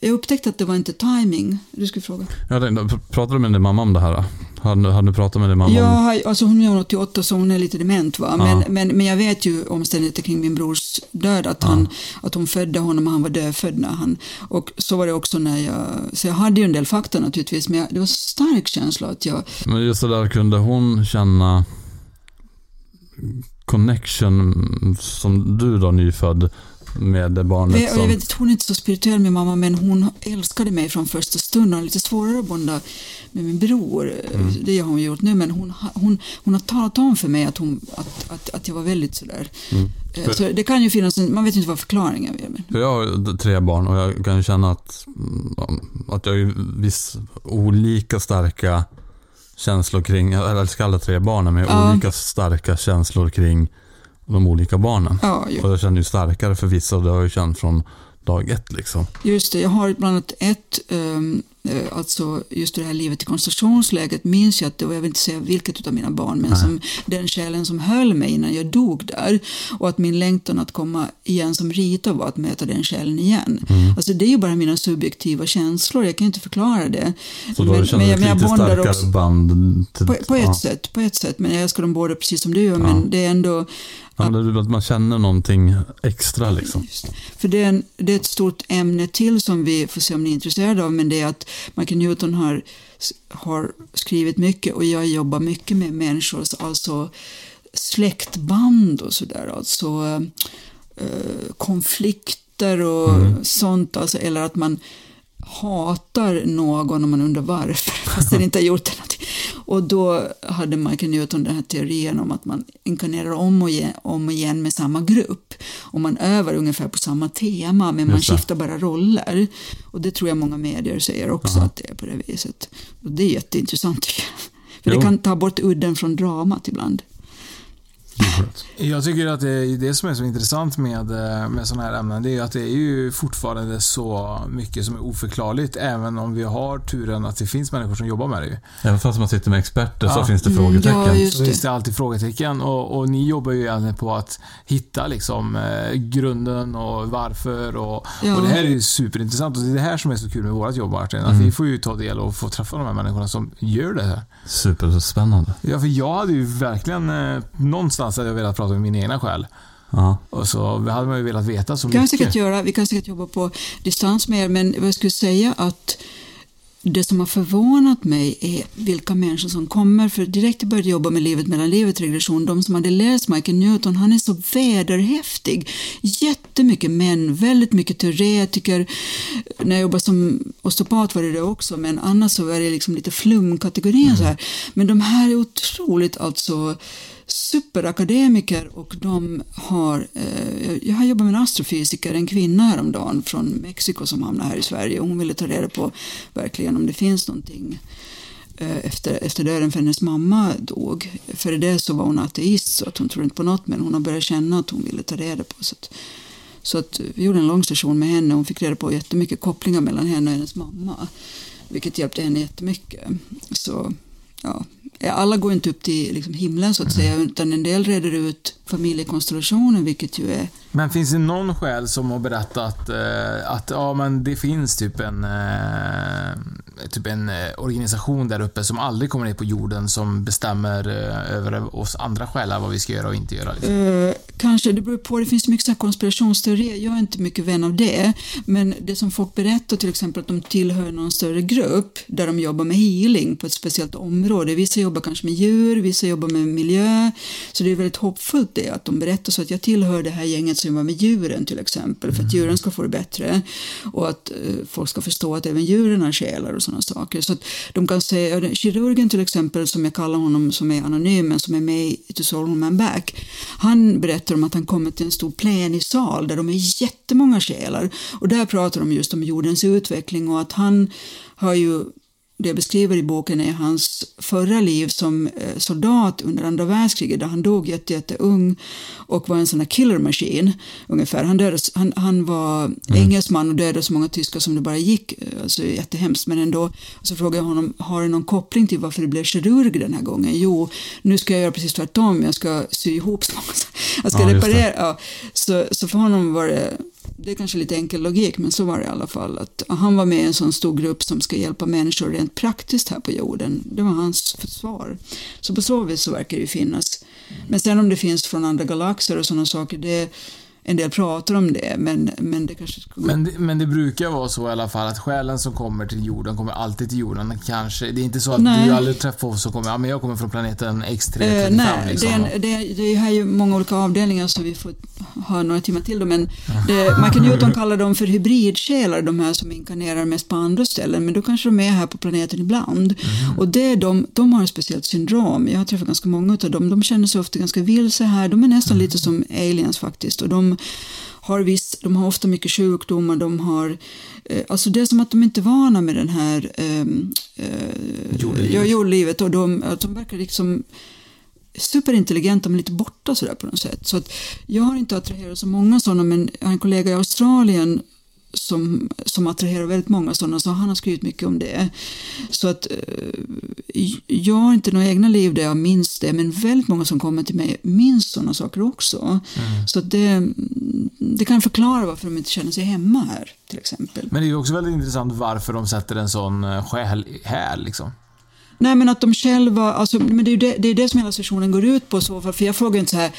jag upptäckte att det var inte timing. Du skulle fråga. Tänkte, pratade du med din mamma om det här? Har, du- har du pratat med din mamma har, alltså hon är 88 så hon är lite dement va. Men, Ja. men, men jag vet ju omständigheter kring min brors död. Att, han, att hon födde honom och han var dödfödd när han... Och så var det också när jag... Så jag hade ju en del fakta naturligtvis. Men jag, det var så stark känsla att jag... Men just det där, kunde hon känna connection som du då nyfödd med barnet Jag, jag som... vet, inte, hon är inte så spirituell min mamma men hon älskade mig från första stund. Hon har lite svårare att bonda med min bror. Det har hon gjort nu men hon, hon, hon har talat om för mig att, hon, att, att, att jag var väldigt sådär. Eh, Så det kan ju finnas en, man vet inte vad förklaringen är. Men, För jag har tre barn och jag kan ju känna att, mm, att jag har viss olika starka känslor kring, jag älskar alla tre barnen, men jag Ja. olika starka känslor kring de olika barnen. ja. Och jag känner ju starkare för vissa och det har jag ju känt från dag ett liksom. Just det, jag har bland annat ett, um, alltså just det här livet i koncentrationsläget minns jag att det var, jag vill inte säga vilket av mina barn, men som den själen som höll mig innan jag dog där. Och att min längtan att komma igen som Rita var att möta den själen igen. Alltså det är ju bara mina subjektiva känslor, jag kan ju inte förklara det. Så då Men- känner men du ett lite starkare också- band till... På, på ett ja. sätt, på ett sätt, men jag älskar dem båda precis som du gör, men det är ändå Ja, att man känner någonting extra liksom. För det är, en, det är ett stort ämne till som vi får se om ni är intresserade av, men det är att Michael Newton har, har skrivit mycket och jag jobbar mycket med människors alltså släktband och sådär, alltså eh, konflikter och sånt, alltså, eller att man hatar någon och man undrar varför, fast den inte har gjort någonting. Och då hade Michael Newton den här teorin om att man inkarnerar om och igen, om och igen med samma grupp. Och man övar ungefär på samma tema men man det. skiftar bara roller. Och det tror jag många medier säger också att det är på det viset. Och det är jätteintressant tycker jag. För Jo. det kan ta bort udden från dramat ibland. Jag tycker att det är det som är så intressant med, eh, med sådana här ämnen. Det är att det är ju fortfarande så mycket som är oförklarligt. Även om vi har turen att det finns människor som jobbar med det. ju. Även fast man sitter med experter så Ja. finns det Mm, frågetecken. ja, just Så finns det. det alltid frågetecken och, och ni jobbar ju egentligen på att hitta liksom eh, grunden och varför och, Ja. och det här är ju superintressant och det är det här som är så kul med vårt jobb Martin. Att Mm. vi får ju ta del och få träffa de här människorna som gör det här. Superspännande. Ja, för jag hade ju verkligen eh, någonstans hade jag velat prata med min egna själ. Ja. Och så hade man ju velat veta så kan vi mycket. säkert göra. Vi kan säkert jobba på distans med er, men vad jag skulle säga att det som har förvånat mig är vilka människor som kommer. För direkt jag började jobba med livet mellan livet regression, de som hade läst Michael Newton, han är så vederhäftig. Jättemycket män, väldigt mycket teoretiker. När jag jobbade som osteopat var det det också, men annars så var det liksom lite flumkategorin så här. Men de här är otroligt alltså superakademiker och de har, eh, jag har jobbat med en astrofysiker, en kvinna häromdagen från Mexiko som hamnade här i Sverige och hon ville ta reda på verkligen om det finns någonting eh, efter, efter döden för hennes mamma dog. Före det så var hon ateist så att hon trodde inte på något men hon har börjat känna att hon ville ta reda på. Så att, så att vi gjorde en lång session med henne och hon fick reda på jättemycket kopplingar mellan henne och hennes mamma. Vilket hjälpte henne jättemycket. Så ja, alla går inte upp till liksom himlen så att säga utan en del reder ut familjekonstellationen vilket ju är men finns det någon själ som har berättat eh, att ja, men det finns typ en, eh, typ en eh, organisation där uppe som aldrig kommer ner på jorden som bestämmer eh, över oss andra själar vad vi ska göra och inte göra? Liksom. Eh, kanske, det beror på. Det finns mycket så här konspirationsteorier. Jag är inte mycket vän av det. Men det som folk berättar till exempel att de tillhör någon större grupp där de jobbar med healing på ett speciellt område. Vissa jobbar kanske med djur, vissa jobbar med miljö. Så det är väldigt hoppfullt det att de berättar så att jag tillhör det här gänget jobbar med djuren till exempel för att djuren ska få det bättre och att eh, folk ska förstå att även djuren har själar och sådana saker. Så att de kan säga, kirurgen till exempel som jag kallar honom som är anonym men som är med i To Soul Home and Back. Han berättar om att han kommer till en stor plenisal där de är jättemånga själar och där pratar de just om jordens utveckling och att han har ju det jag beskriver i boken är hans förra liv som eh, soldat under andra världskriget där han dog jätte, jätteung och var en sån här killer machine ungefär. Han, dödades, han, han var engelsman och dödade så många tyskar som det bara gick. eh, Alltså jättehemskt men ändå. Så frågade jag honom, har det någon koppling till varför det blev kirurg den här gången? Jo, nu ska jag göra precis tvärtom. Jag ska sy ihop så. Jag ska Ja, reparera. Ja, så, så för honom var det det är kanske lite enkel logik, men så var det i alla fall. Att han var med i en sån stor grupp som ska hjälpa människor rent praktiskt här på jorden. Det var hans försvar. Så på så vis så verkar det ju finnas. Men sen om det finns från andra galaxer och sådana saker, det, en del pratar om det, men, men det kanske gå Men, det- men det brukar vara så i alla fall att själen som kommer till jorden kommer alltid till jorden. Kanske, det är inte så att Nej. du aldrig träffar oss som kommer, ja men jag kommer från planeten X335 Eh, nej, liksom. det, är, det, är, det är här ju många olika avdelningar så vi får ha några timmar till då. Men det, Michael Newton kallar dem för hybridsjälar, de här som inkarnerar mest på andra ställen. Men då kanske de är här på planeten ibland. Och det är de, de har ett speciellt syndrom. Jag har träffat ganska många av dem. De känner sig ofta ganska vilse här. De är nästan lite som aliens faktiskt. Och de har, viss, de har ofta mycket sjukdomar. De har, eh, alltså det är som att de inte är vana med den här ehm, eh, Jordlivet. ja, jordlivet. Och de, de verkar liksom superintelligenta men lite borta sådär på något sätt. Så att jag har inte attraherat så många sådana men jag har en kollega i Australien som, som attraherar väldigt många sådana så han har skrivit mycket om det. Så att eh, jag har inte några egna liv där jag minns det men väldigt många som kommer till mig minns sådana saker också. Så att det, det kan förklara varför de inte känner sig hemma här till exempel. Men det är ju också väldigt intressant varför de sätter en sån eh, själ här liksom. Nej men att de själva, alltså, men det är det, det, är det som hela sessionen går ut på så för jag frågar inte så här,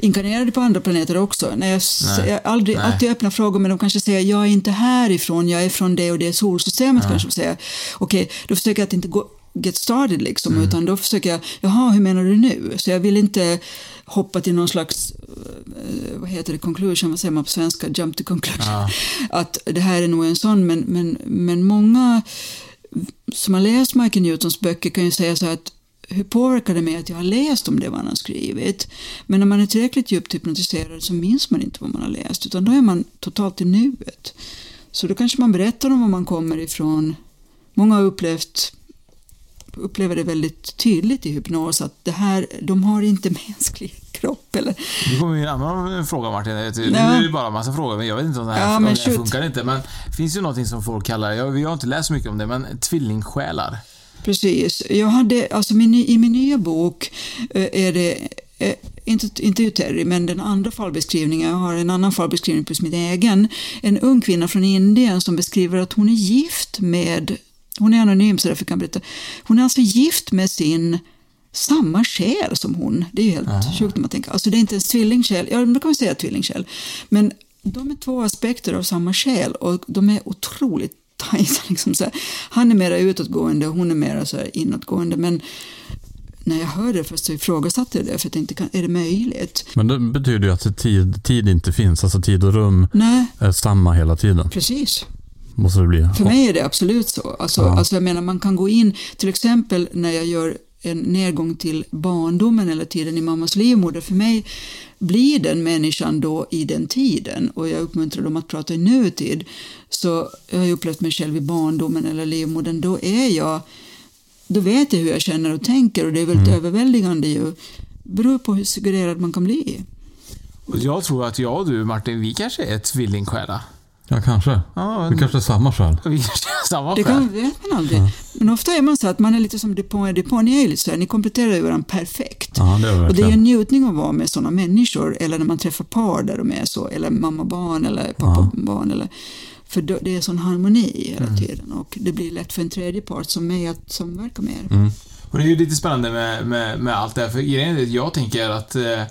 inkarnerade på andra planeter också? Nej, jag, Nej. jag aldrig, Nej. alltid öppna frågor men de kanske säger, jag är inte härifrån, jag är från det och det solsystemet kanske de säger. Okej, då försöker jag att inte gå get started liksom, Mm. utan då försöker jag, jaha, hur menar du nu? Så jag vill inte hoppa till någon slags, eh, vad heter det, conclusion, vad säger man på svenska, jump to conclusion. Ja. Att det här är nog en sån, men, men, men många som har läst Michael Newtons böcker kan ju säga så här att hur påverkar det mig att jag har läst om det man har skrivit? Men när man är tillräckligt djupt hypnotiserad så minns man inte vad man har läst utan då är man totalt i nuet. Så då kanske man berättar om var man kommer ifrån. Många har upplevt upplever det väldigt tydligt i hypnos att det här, de har inte mänsklig kropp. Eller... Nu kommer ju en annan fråga Martin. Nu är det bara en massa frågor, men jag vet inte om det här, ja, om det här funkar inte. Men det finns ju någonting som folk kallar, jag, vi har inte läst så mycket om det, men tvillingsjälar. Precis. Jag hade, alltså min, I min nya bok eh, är det eh, inte, inte Terry, men den andra fallbeskrivningen, jag har en annan fallbeskrivning på min egen. En ung kvinna från Indien som beskriver att hon är gift med, hon är anonym så därför kan jag berätta, hon är alltså gift med sin samma själ som hon. Det är ju helt Aha. sjukt när man tänker. Alltså det är inte en tvillingsjäl, ja då kan man säga tvillingsjäl. Men de är två aspekter av samma själ och de är otroligt tajta. Liksom så här. Han är mera utåtgående och hon är mera så här inåtgående. Men när jag hörde det först så ifrågasatte jag det för jag tänkte, är det möjligt? Men det betyder ju att tid, tid inte finns, alltså tid och rum Nej. är samma hela tiden. Precis. Måste det bli. För mig är det absolut så. Alltså, ja. alltså jag menar, man kan gå in, till exempel när jag gör en nedgång till barndomen eller tiden i mammas livmoder. För mig blir den människan då i den tiden och jag uppmuntrar dem att prata i nutid. Så jag har upplevt mig själv i barndomen eller livmodern, då är jag då vet jag hur jag känner och tänker och det är väldigt mm. överväldigande ju. beror på hur suggererad man kan bli. Jag tror att jag och du Martin, vi kanske är tvillingsjälar. Ja, kanske. Ja, vi kanske är samma är samma själ. Det kan, vet man aldrig. Ja. Men ofta är man så att man är lite som Dupont och Dupont. Ni är lite så här, ni kompletterar ju varandra perfekt. Ja, det är och det är en njutning att vara med sådana människor. Eller när man träffar par där de är så. Eller mamma-barn eller pappa-barn. Eller, för det är sån harmoni hela mm. tiden. Och det blir lätt för en tredje part som mig att samverka med er. Mm. Och det är ju lite spännande med, med, med allt det här. För grejen är jag tänker att eh,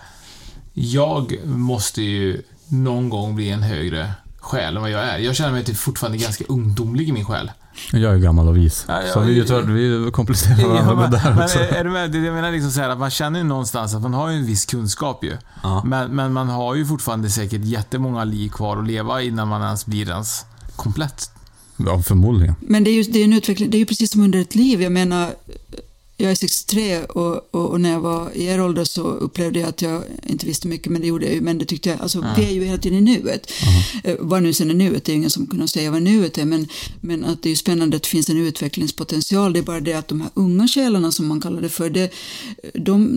jag måste ju någon gång bli en högre själ än vad jag är. Jag känner mig typ fortfarande ganska ungdomlig i min själ. Jag är gammal och vis. Ja, ja, så vi, jag, vi komplicerar varandra med det där också. Är du med? Jag menar liksom så här, att man känner ju någonstans att man har ju en viss kunskap ju. Ja. Men, men man har ju fortfarande säkert jättemånga liv kvar att leva innan man ens blir ens komplett. Ja, förmodligen. Men det är ju det är en utveckling, det är ju precis som under ett liv. Jag menar, jag är 63 och, och, och, när jag var i er ålder så upplevde jag att jag inte visste mycket, men det gjorde jag ju. Men det tyckte jag, alltså ja. vi är ju hela tiden i nuet. Uh-huh. Vad nu sen är nuet, det är ingen som kan säga vad nuet är, men, men att det är spännande att det finns en utvecklingspotential. Det är bara det att de här unga själarna som man kallar det för, det, de,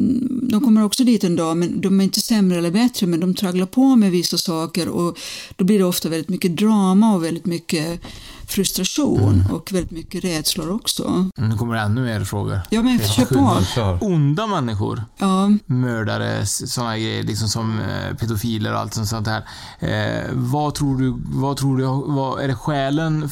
de kommer också dit en dag, men de är inte sämre eller bättre, men de tragglar på med vissa saker och då blir det ofta väldigt mycket drama och väldigt mycket frustration mm. och väldigt mycket rädslor också. Nu kommer det ännu mer frågor. Ja, men kör på. Onda människor. Ja. Mördare, sådana grejer, liksom som eh, pedofiler och allt sånt här. Eh, vad tror du, vad tror du, vad, är det själen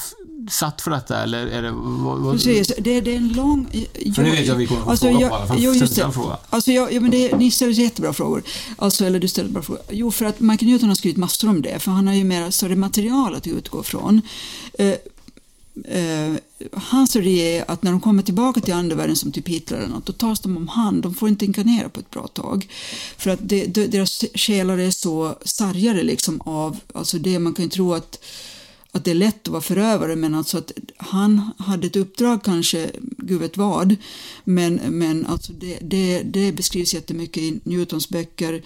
satt för detta eller är det... Vad, vad... Precis, det, det, är en lång... Jag, för det vet jag vi kommer alltså, fråga på alla fall. Jo, just det. Fråga. Alltså, jag, ja, men det, ni ställer jättebra frågor. Alltså, eller du ställer bra frågor. Jo, för att Michael Newton har skrivit massor om det, för han har ju mer större material att utgå från. Eh, eh, hans teori är att när de kommer tillbaka till andevärlden som typ Hitler eller något, då tas de om hand. De får inte inkarnera på ett bra tag. För att det, deras själar är så sargade liksom av, alltså det man kan ju tro att att det är lätt att vara förövare men alltså att han hade ett uppdrag kanske, gud vet vad, men, men alltså det, det, det beskrivs jättemycket i Newtons böcker.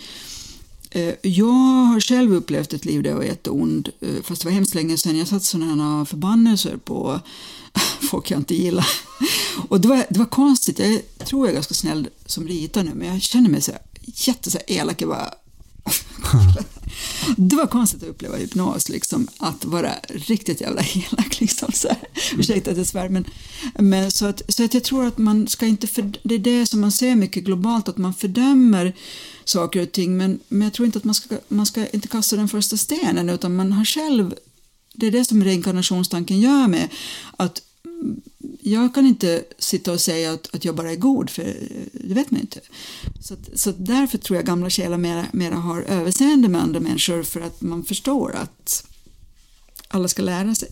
Eh, jag har själv upplevt ett liv där jag var jätteond, eh, fast det var hemskt länge sedan. Jag satt sådana här förbannelser på folk jag inte gillar. Och det var, det var konstigt, jag tror jag är ganska snäll som ritar nu, men jag känner mig så här, jätte så här elak. Jag bara det var konstigt att uppleva hypnos, liksom, att vara riktigt jävla elak. Liksom, så här. Ursäkta att jag svär, men, men så, att, så att jag tror att man ska inte, för, det är det som man ser mycket globalt, att man fördömer saker och ting, men, men jag tror inte att man ska, man ska inte kasta den första stenen, utan man har själv, det är det som reinkarnationstanken gör med, att jag kan inte sitta och säga att, att jag bara är god, för det vet man inte. Så, så därför tror jag gamla själar mera, mera har överseende med andra människor för att man förstår att alla ska lära sig.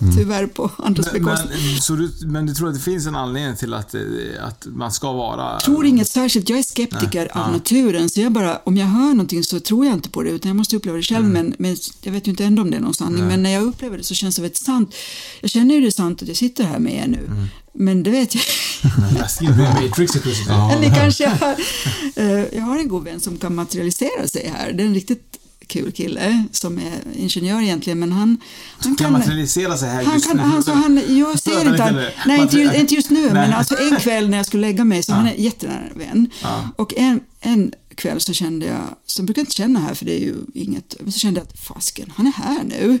Mm. Tyvärr på andras bekostnad. Men, du, men du tror att det finns en anledning till att, eh, att man ska vara... Jag tror inget särskilt. Jag är skeptiker Nej. av ja. naturen, så jag bara, om jag hör någonting så tror jag inte på det, utan jag måste uppleva det själv. Mm. Men, men jag vet ju inte ändå om det är någon sanning. Nej. Men när jag upplever det så känns det väldigt sant. Jag känner ju det sant att jag sitter här med er nu. Mm. Men det vet jag plötsligt. Eller kanske jag har, eh, jag har en god vän som kan materialisera sig här. Det är en riktigt kul kille som är ingenjör egentligen, men han... han Kan materialisera sig här han just kan, nu. alltså han, jag ser inte han, nej inte, inte just nu, men alltså en kväll när jag skulle lägga mig, så han är jättenära vän. Ja. Och en, en kväll så kände jag, jag brukar inte känna här för det är ju inget, men så kände jag att fasken, han är här nu.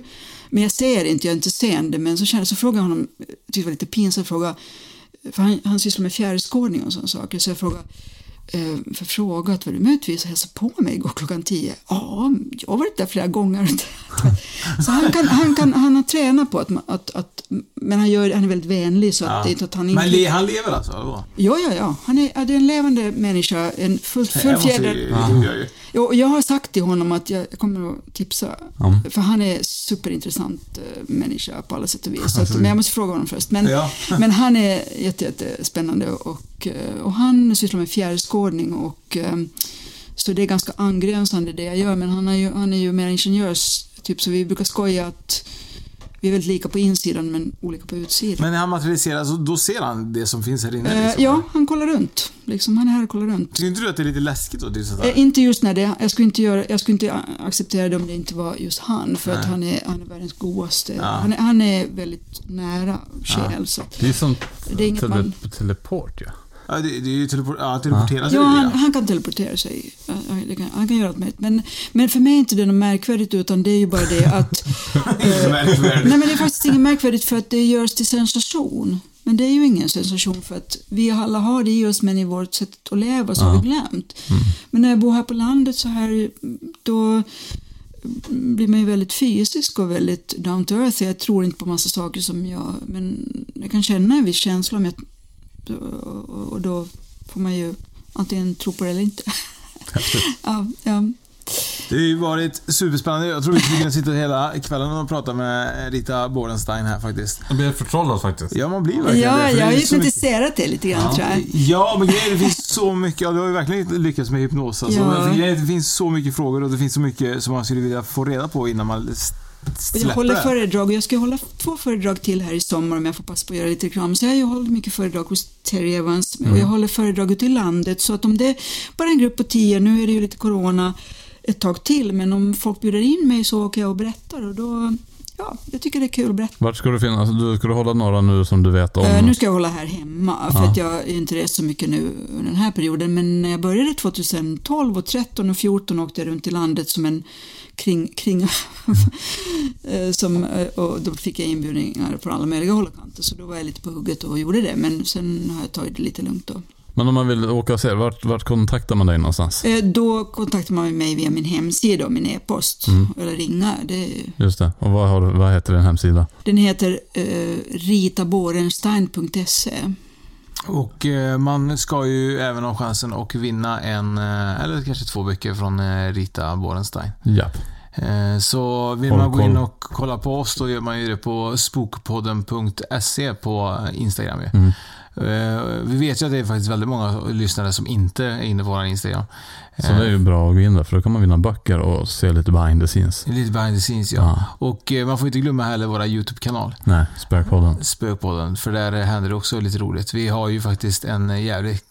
Men jag ser inte, jag är inte seende, men så, kände, så frågade jag honom, jag tyckte det var lite pinsamt fråga, för han, han sysslar med fjärrskådning och sådana saker, så jag frågade för frågat var du möjligtvis hälsade på mig igår klockan tio? Ja, jag har varit där flera gånger. så han, kan, han, kan, han har tränat på att, att, att men han, gör, han är väldigt vänlig så att det är inte att han inte... Men le, han lever alltså? eller? Ja, ja, ja. Han är, ja, det är en levande människa, en fullt Det fullfjädrad... det jag. Jo, jag har sagt till honom att jag kommer att tipsa, Ja. för han är superintressant eh, människa på alla sätt och vis. Så att, men jag måste fråga honom först. Men, Ja. men han är jätte, jättespännande och, eh, och han sysslar med fjärrskådning och eh, så det är ganska angränsande det jag gör. Men han är ju, han är ju mer ingenjörs, typ, så vi brukar skoja att vi är väldigt lika på insidan men olika på utsidan. Men när han materialiserar, så då ser han det som finns här inne? Eh, Liksom. ja, han kollar runt. Liksom, han är här och kollar runt. Tycker inte du att det är lite läskigt då? Det är sådär? Eh, inte just när det, jag skulle inte, göra, jag skulle inte acceptera det om det inte var just han. För att Nej. han är, han är världens godaste. Ja. Han, är, han är väldigt nära själ. Så att, Det är som Det är inget tele, man- teleport ja. Ja, det, det är ju teleport, ja, teleportera sig. ja, han, han kan teleportera sig. Ja, ja, han kan göra allt möjligt. Men, men för mig är inte det något märkvärdigt utan det är ju bara det att... eh, nej men det är faktiskt inget märkvärdigt för att det görs till sensation. Men det är ju ingen sensation för att vi alla har det i oss men i vårt sätt att leva så har vi glömt. Men när jag bor här på landet så här då blir man ju väldigt fysisk och väldigt down to earth. Jag tror inte på massa saker som jag... Men jag kan känna en viss känsla om jag, och och då får man ju antingen tro på det eller inte. ja, ja. Det har ju varit superspännande. Jag tror vi skulle kunna sitta hela kvällen och prata med Rita Borenstein här faktiskt. Jag blir förtrollad faktiskt. Ja, man blir verkligen ja, det. jag har mycket- hypnotiserat det lite grann tror jag. Ja, men grejen det finns så mycket. Ja, du har ju verkligen lyckats med hypnos. Alltså. Ja. Det finns så mycket frågor och det finns så mycket som man skulle vilja få reda på innan man s- Och jag släpper håller föredrag och jag ska hålla två föredrag till här i sommar om jag får passa på att göra lite reklam. Så jag hållit mycket föredrag hos Terry Evans och Mm. jag håller föredrag ute i landet. Så att om det är bara en grupp på tio, nu är det ju lite corona ett tag till, men om folk bjuder in mig så åker jag och berättar och då, ja, jag tycker det är kul att berätta. Vart ska du finnas? Du, ska du hålla några nu som du vet om? Eh, nu ska jag hålla här hemma för Ja. att jag är inte rest så mycket nu under den här perioden. Men när jag började 2012 och 13 och 14 åkte jag runt i landet som en kring, kring eh, som, eh, och då fick jag inbjudningar från alla möjliga håll och kanter. Så då var jag lite på hugget och gjorde det. Men sen har jag tagit det lite lugnt då. Men om man vill åka och se, vart, vart kontaktar man dig någonstans? Eh, Då kontaktar man mig via min hemsida och min e-post. Eller ringa. Det, Just det. Och vad, har, vad heter din hemsida? den heter eh, ritaborenstein.se. Och eh, man ska ju även ha chansen att vinna en, eh, eller kanske två böcker från eh, Rita Borenstein. Ja. Så vill man gå in och kolla på oss, då gör man ju det på spokpodden.se på Instagram. Mm. Eh, Vi vet ju att det är faktiskt väldigt många lyssnare som inte är inne på vår Instagram. Så det är ju bra att gå in där, för då kan man vinna böcker och se lite behind the scenes. Lite behind the scenes ja. Ja. Och eh, man får inte glömma heller våra YouTube-kanal. Nej, Spökpodden. Spökpodden, för där händer det också lite roligt. Vi har ju faktiskt en jävligt eh,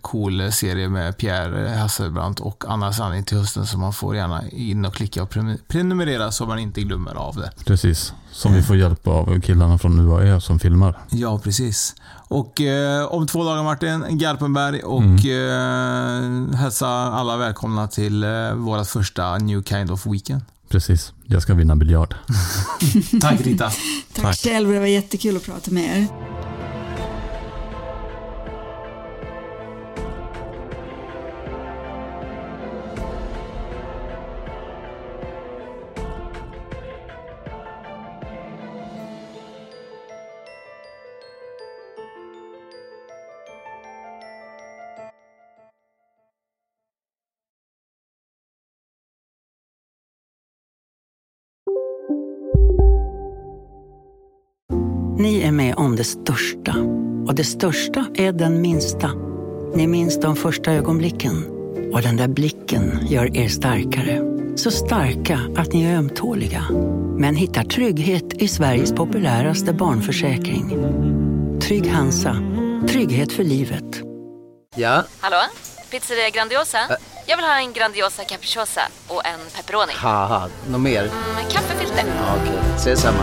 cool serie med Pierre Hasselbrandt och Anna Sanning till hösten som man får gärna in och klicka och pre- prenumerera så man inte glömmer av det. Precis. Som vi får hjälp av killarna från UAE som filmar. Ja, precis. Och eh, om två dagar Martin, Garpenberg och Mm. eh, hälsa alla välkomna till eh, vårt första New Kind of Weekend. Precis. Jag ska vinna biljard. Tack Rita. Tack, Tack. själv, det var jättekul att prata med er. Det största. Och det största är den minsta. Ni minns de första ögonblicken. Och den där blicken gör er starkare. Så starka att ni är ömtåliga. Men hittar trygghet i Sveriges populäraste barnförsäkring. Trygg Hansa. Trygghet för livet. Ja? Hallå? Pizzeria Grandiosa? Ä Jag vill ha en Grandiosa capriciosa och en pepperoni. något mer? Mm, kaffefilter. Ja, Okej, okay. ses samma.